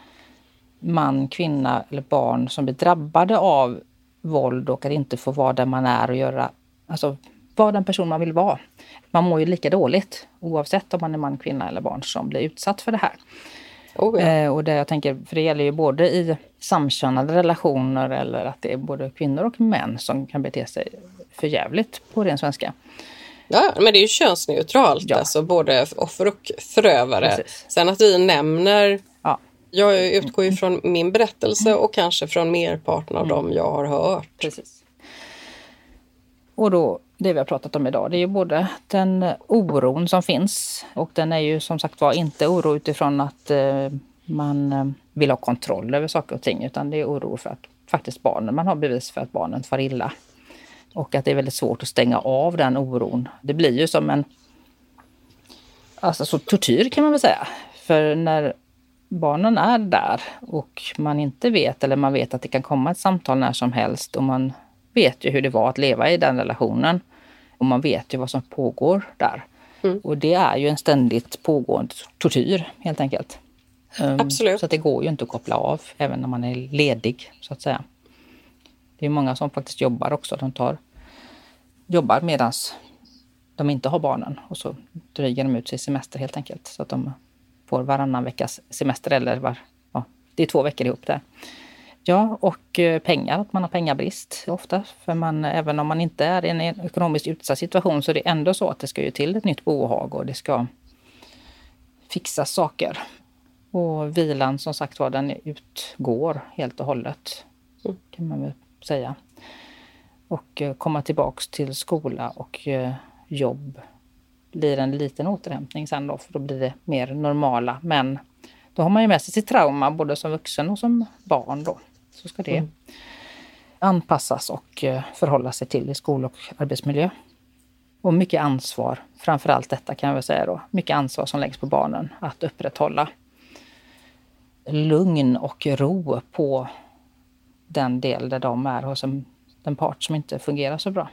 A: man, kvinna eller barn som blir drabbade av våld och att inte få vara där man är och göra, alltså vara den person man vill vara. Man mår ju lika dåligt oavsett om man är man, kvinna eller barn som blir utsatt för det här. Oh ja. eh, och det jag tänker, för det gäller ju både i samkönade relationer eller att det är både kvinnor och män som kan bete sig förjävligt på ren svenska.
B: Ja, men det är ju könsneutralt, ja. alltså både offer och förövare. Precis. Sen att vi nämner ja. Jag utgår ju från min berättelse och kanske från merparten av mm. dem jag har hört.
A: Precis. Och då, det vi har pratat om idag, det är ju både den oron som finns och den är ju som sagt var inte oro utifrån att eh, man eh, vill ha kontroll över saker och ting utan det är oro för att faktiskt barnen, man har bevis för att barnen far illa. Och att det är väldigt svårt att stänga av den oron. Det blir ju som en alltså så tortyr kan man väl säga. För när barnen är där och man inte vet eller man vet att det kan komma ett samtal när som helst och man vet ju hur det var att leva i den relationen. Och man vet ju vad som pågår där. Mm. Och det är ju en ständigt pågående tortyr helt enkelt.
B: Um, Absolut.
A: Så det går ju inte att koppla av även när man är ledig så att säga. Det är många som faktiskt jobbar också. De tar, jobbar medan de inte har barnen och så dryger de ut sin semester helt enkelt. Så att de får varannan veckas semester eller var, ja, det är två veckor ihop där. Ja, och eh, pengar, att man har pengabrist ofta. För man, även om man inte är i en ekonomiskt utsatt situation så är det ändå så att det ska ju till ett nytt bohag och det ska fixas saker. Och vilan som sagt var, den utgår helt och hållet. Mm. Kan man väl säga. Och eh, komma tillbaks till skola och eh, jobb blir en liten återhämtning sen då, för då blir det mer normala. Men då har man ju med sig sitt trauma både som vuxen och som barn då. Så ska det mm. anpassas och eh, förhålla sig till i skol och arbetsmiljö. Och mycket ansvar, framför allt detta kan jag väl säga då. Mycket ansvar som läggs på barnen att upprätthålla lugn och ro på den del där de är hos en, den part som inte fungerar så bra.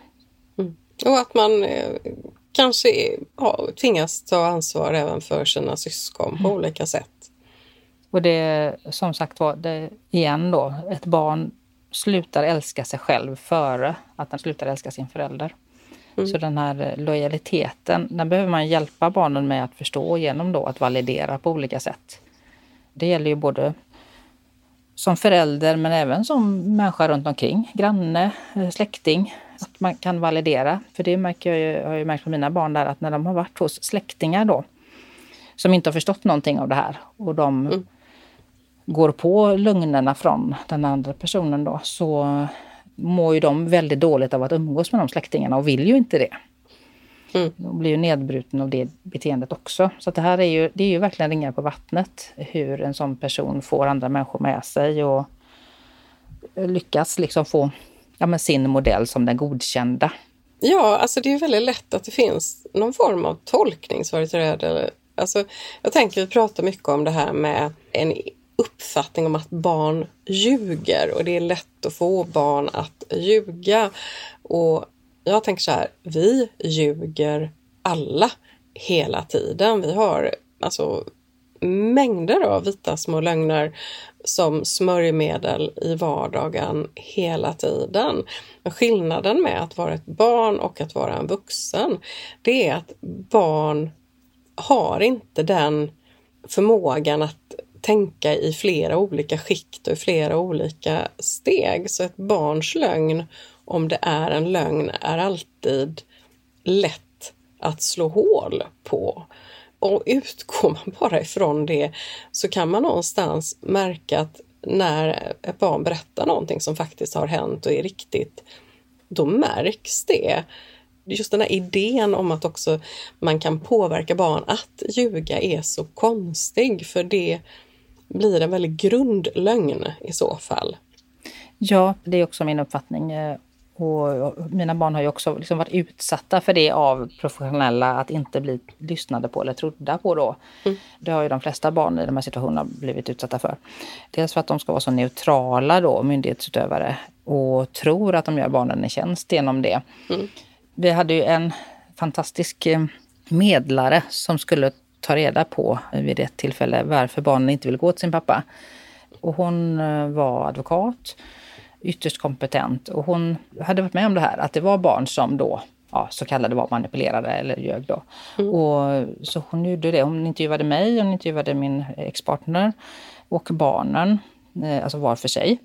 B: Mm. Och att man eh, kanske ja, tvingas ta ansvar även för sina syskon på mm. olika sätt.
A: Och det som sagt var, det, igen då, ett barn slutar älska sig själv före att den slutar älska sin förälder. Mm. Så den här lojaliteten, den behöver man hjälpa barnen med att förstå genom då att validera på olika sätt. Det gäller ju både som förälder men även som människa runt omkring, granne, eh, släkting. Att man kan validera. För det märker jag, ju, har jag märkt på mina barn där att när de har varit hos släktingar då som inte har förstått någonting av det här och de mm. Går på lögnerna från den andra personen då så mår ju de väldigt dåligt av att umgås med de släktingarna och vill ju inte det. Mm. De blir ju nedbruten av det beteendet också. Så det här är ju, det är ju verkligen ringar på vattnet hur en sån person får andra människor med sig och lyckas liksom få ja, sin modell som den godkända.
B: Ja, alltså det är väldigt lätt att det finns någon form av tolkningsföreträde. Alltså, jag tänker, vi pratar mycket om det här med en uppfattning om att barn ljuger och det är lätt att få barn att ljuga. Och jag tänker så här, vi ljuger alla hela tiden. Vi har alltså mängder av vita små lögner som smörjmedel i vardagen hela tiden. Men skillnaden med att vara ett barn och att vara en vuxen, det är att barn har inte den förmågan att tänka i flera olika skikt och i flera olika steg. Så ett barns lögn, om det är en lögn, är alltid lätt att slå hål på. Och utgår man bara ifrån det så kan man någonstans märka att när ett barn berättar någonting som faktiskt har hänt och är riktigt, då märks det. Just den här idén om att också man kan påverka barn att ljuga är så konstig för det blir en väldigt grundlögn i så fall.
A: Ja, det är också min uppfattning. Och mina barn har ju också liksom varit utsatta för det av professionella, att inte bli lyssnade på eller trodda på då. Mm. Det har ju de flesta barn i de här situationerna blivit utsatta för. Dels för att de ska vara så neutrala då, myndighetsutövare, och tror att de gör barnen en tjänst genom det. Mm. Vi hade ju en fantastisk eh, medlare som skulle ta reda på vid ett tillfälle varför barnen inte vill gå till sin pappa. Och hon eh, var advokat, ytterst kompetent och hon hade varit med om det här att det var barn som då ja, så kallade var manipulerade eller ljög då. Mm. Och, så hon gjorde det. Hon intervjuade mig, hon intervjuade min expartner och barnen, eh, alltså var för sig.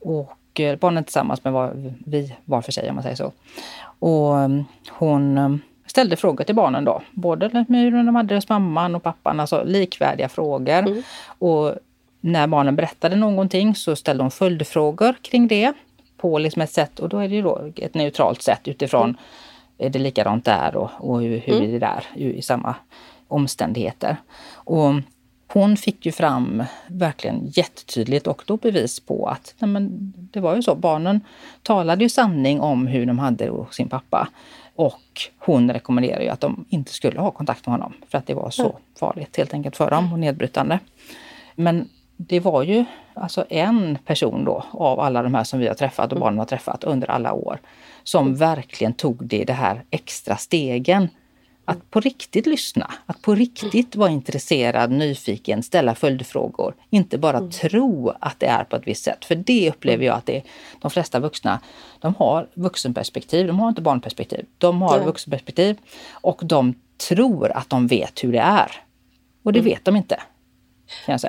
A: Och eh, barnen tillsammans med var, vi var för sig om man säger så. Och hon ställde frågor till barnen då. Både hur de hade mamman och pappan, alltså likvärdiga frågor. Mm. Och när barnen berättade någonting så ställde de följdfrågor kring det på liksom ett sätt och då är det ju då ett neutralt sätt utifrån mm. är det likadant där och, och hur, hur mm. är det där i samma omständigheter. Och hon fick ju fram verkligen jättetydligt och då bevis på att nej men, det var ju så, barnen talade ju sanning om hur de hade det hos sin pappa. Och hon rekommenderar ju att de inte skulle ha kontakt med honom för att det var så farligt helt enkelt för dem och nedbrytande. Men det var ju alltså en person då av alla de här som vi har träffat och barnen har träffat under alla år som verkligen tog det, det här extra stegen att på riktigt lyssna, att på riktigt vara intresserad, nyfiken, ställa följdfrågor. Inte bara mm. tro att det är på ett visst sätt. För det upplever jag att det, de flesta vuxna, de har vuxenperspektiv, de har inte barnperspektiv. De har ja. vuxenperspektiv och de tror att de vet hur det är. Och det mm. vet de inte.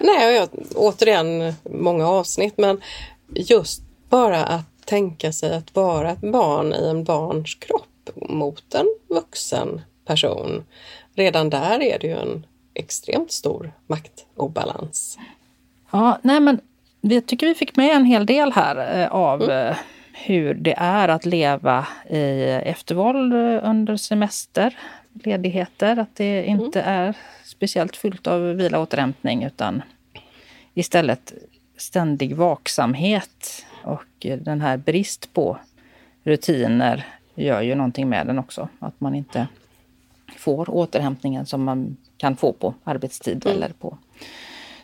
B: Nej, jag, återigen många avsnitt men just bara att tänka sig att vara ett barn i en barns kropp mot en vuxen person. Redan där är det ju en extremt stor maktobalans.
A: Ja, nej men jag tycker vi fick med en hel del här eh, av mm. Eh, hur det är att leva i eftervåld eh, under semester, ledigheter. Att det inte mm. är speciellt fyllt av vila och återhämtning utan istället ständig vaksamhet och den här brist på rutiner gör ju någonting med den också. Att man inte får återhämtningen som man kan få på arbetstid mm. eller på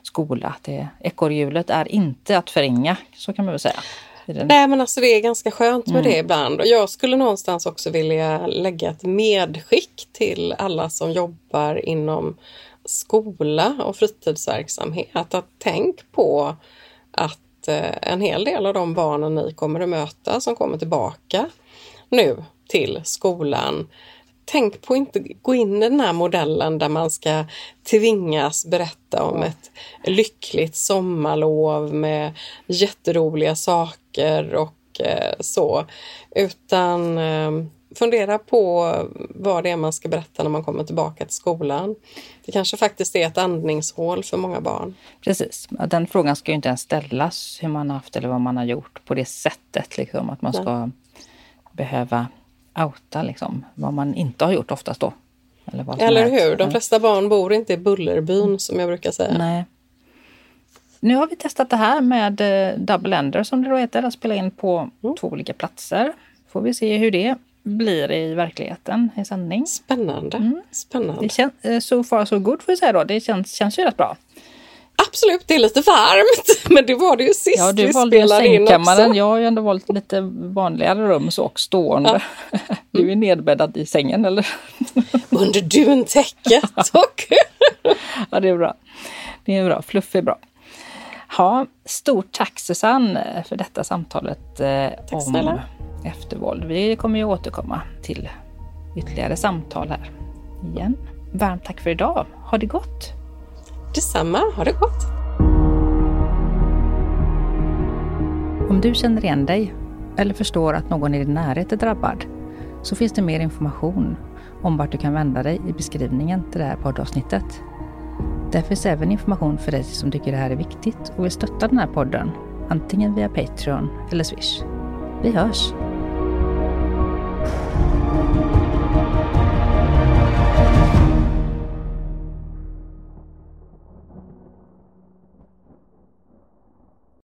A: skola. Ekorrhjulet är inte att förringa, så kan man väl säga.
B: Nej men alltså det är ganska skönt med mm. det ibland och jag skulle någonstans också vilja lägga ett medskick till alla som jobbar inom skola och fritidsverksamhet. Att tänk på att eh, en hel del av de barnen ni kommer att möta som kommer tillbaka nu till skolan tänk på att inte gå in i den här modellen där man ska tvingas berätta om ett lyckligt sommarlov med jätteroliga saker och eh, så. Utan eh, fundera på vad det är man ska berätta när man kommer tillbaka till skolan. Det kanske faktiskt är ett andningshål för många barn.
A: Precis. Den frågan ska ju inte ens ställas hur man har haft eller vad man har gjort på det sättet. Liksom, att man ska Nej. behöva outa liksom, vad man inte har gjort oftast då.
B: Eller, Eller hur, de flesta barn bor inte i Bullerbyn som jag brukar säga.
A: Nej. Nu har vi testat det här med eh, double ender som det då heter, att spela in på mm. två olika platser. Får vi se hur det blir i verkligheten i sändning.
B: Spännande. Mm. Spännande. Det
A: känns, eh, so far so good får vi säga då. Det känns, känns ju rätt bra.
B: Absolut, det är lite varmt. Men det var det ju sist
A: ja, du vi valde spelade in också. Jag har ju ändå valt lite vanligare rum så och stående. Ja. Du är nedbäddad i sängen eller?
B: Under duntäcket. Och...
A: ja, det är bra. Det är bra. Fluff är bra. Ja, stort tack Susanne för detta samtalet eh, om snälla. eftervåld. Vi kommer ju återkomma till ytterligare samtal här igen. Varmt tack för idag. Ha det gott!
B: Detsamma, ha det gott!
A: Om du känner igen dig eller förstår att någon i din närhet är drabbad så finns det mer information om vart du kan vända dig i beskrivningen till det här poddavsnittet. Där finns även information för dig som tycker det här är viktigt och vill stötta den här podden, antingen via Patreon eller Swish. Vi hörs!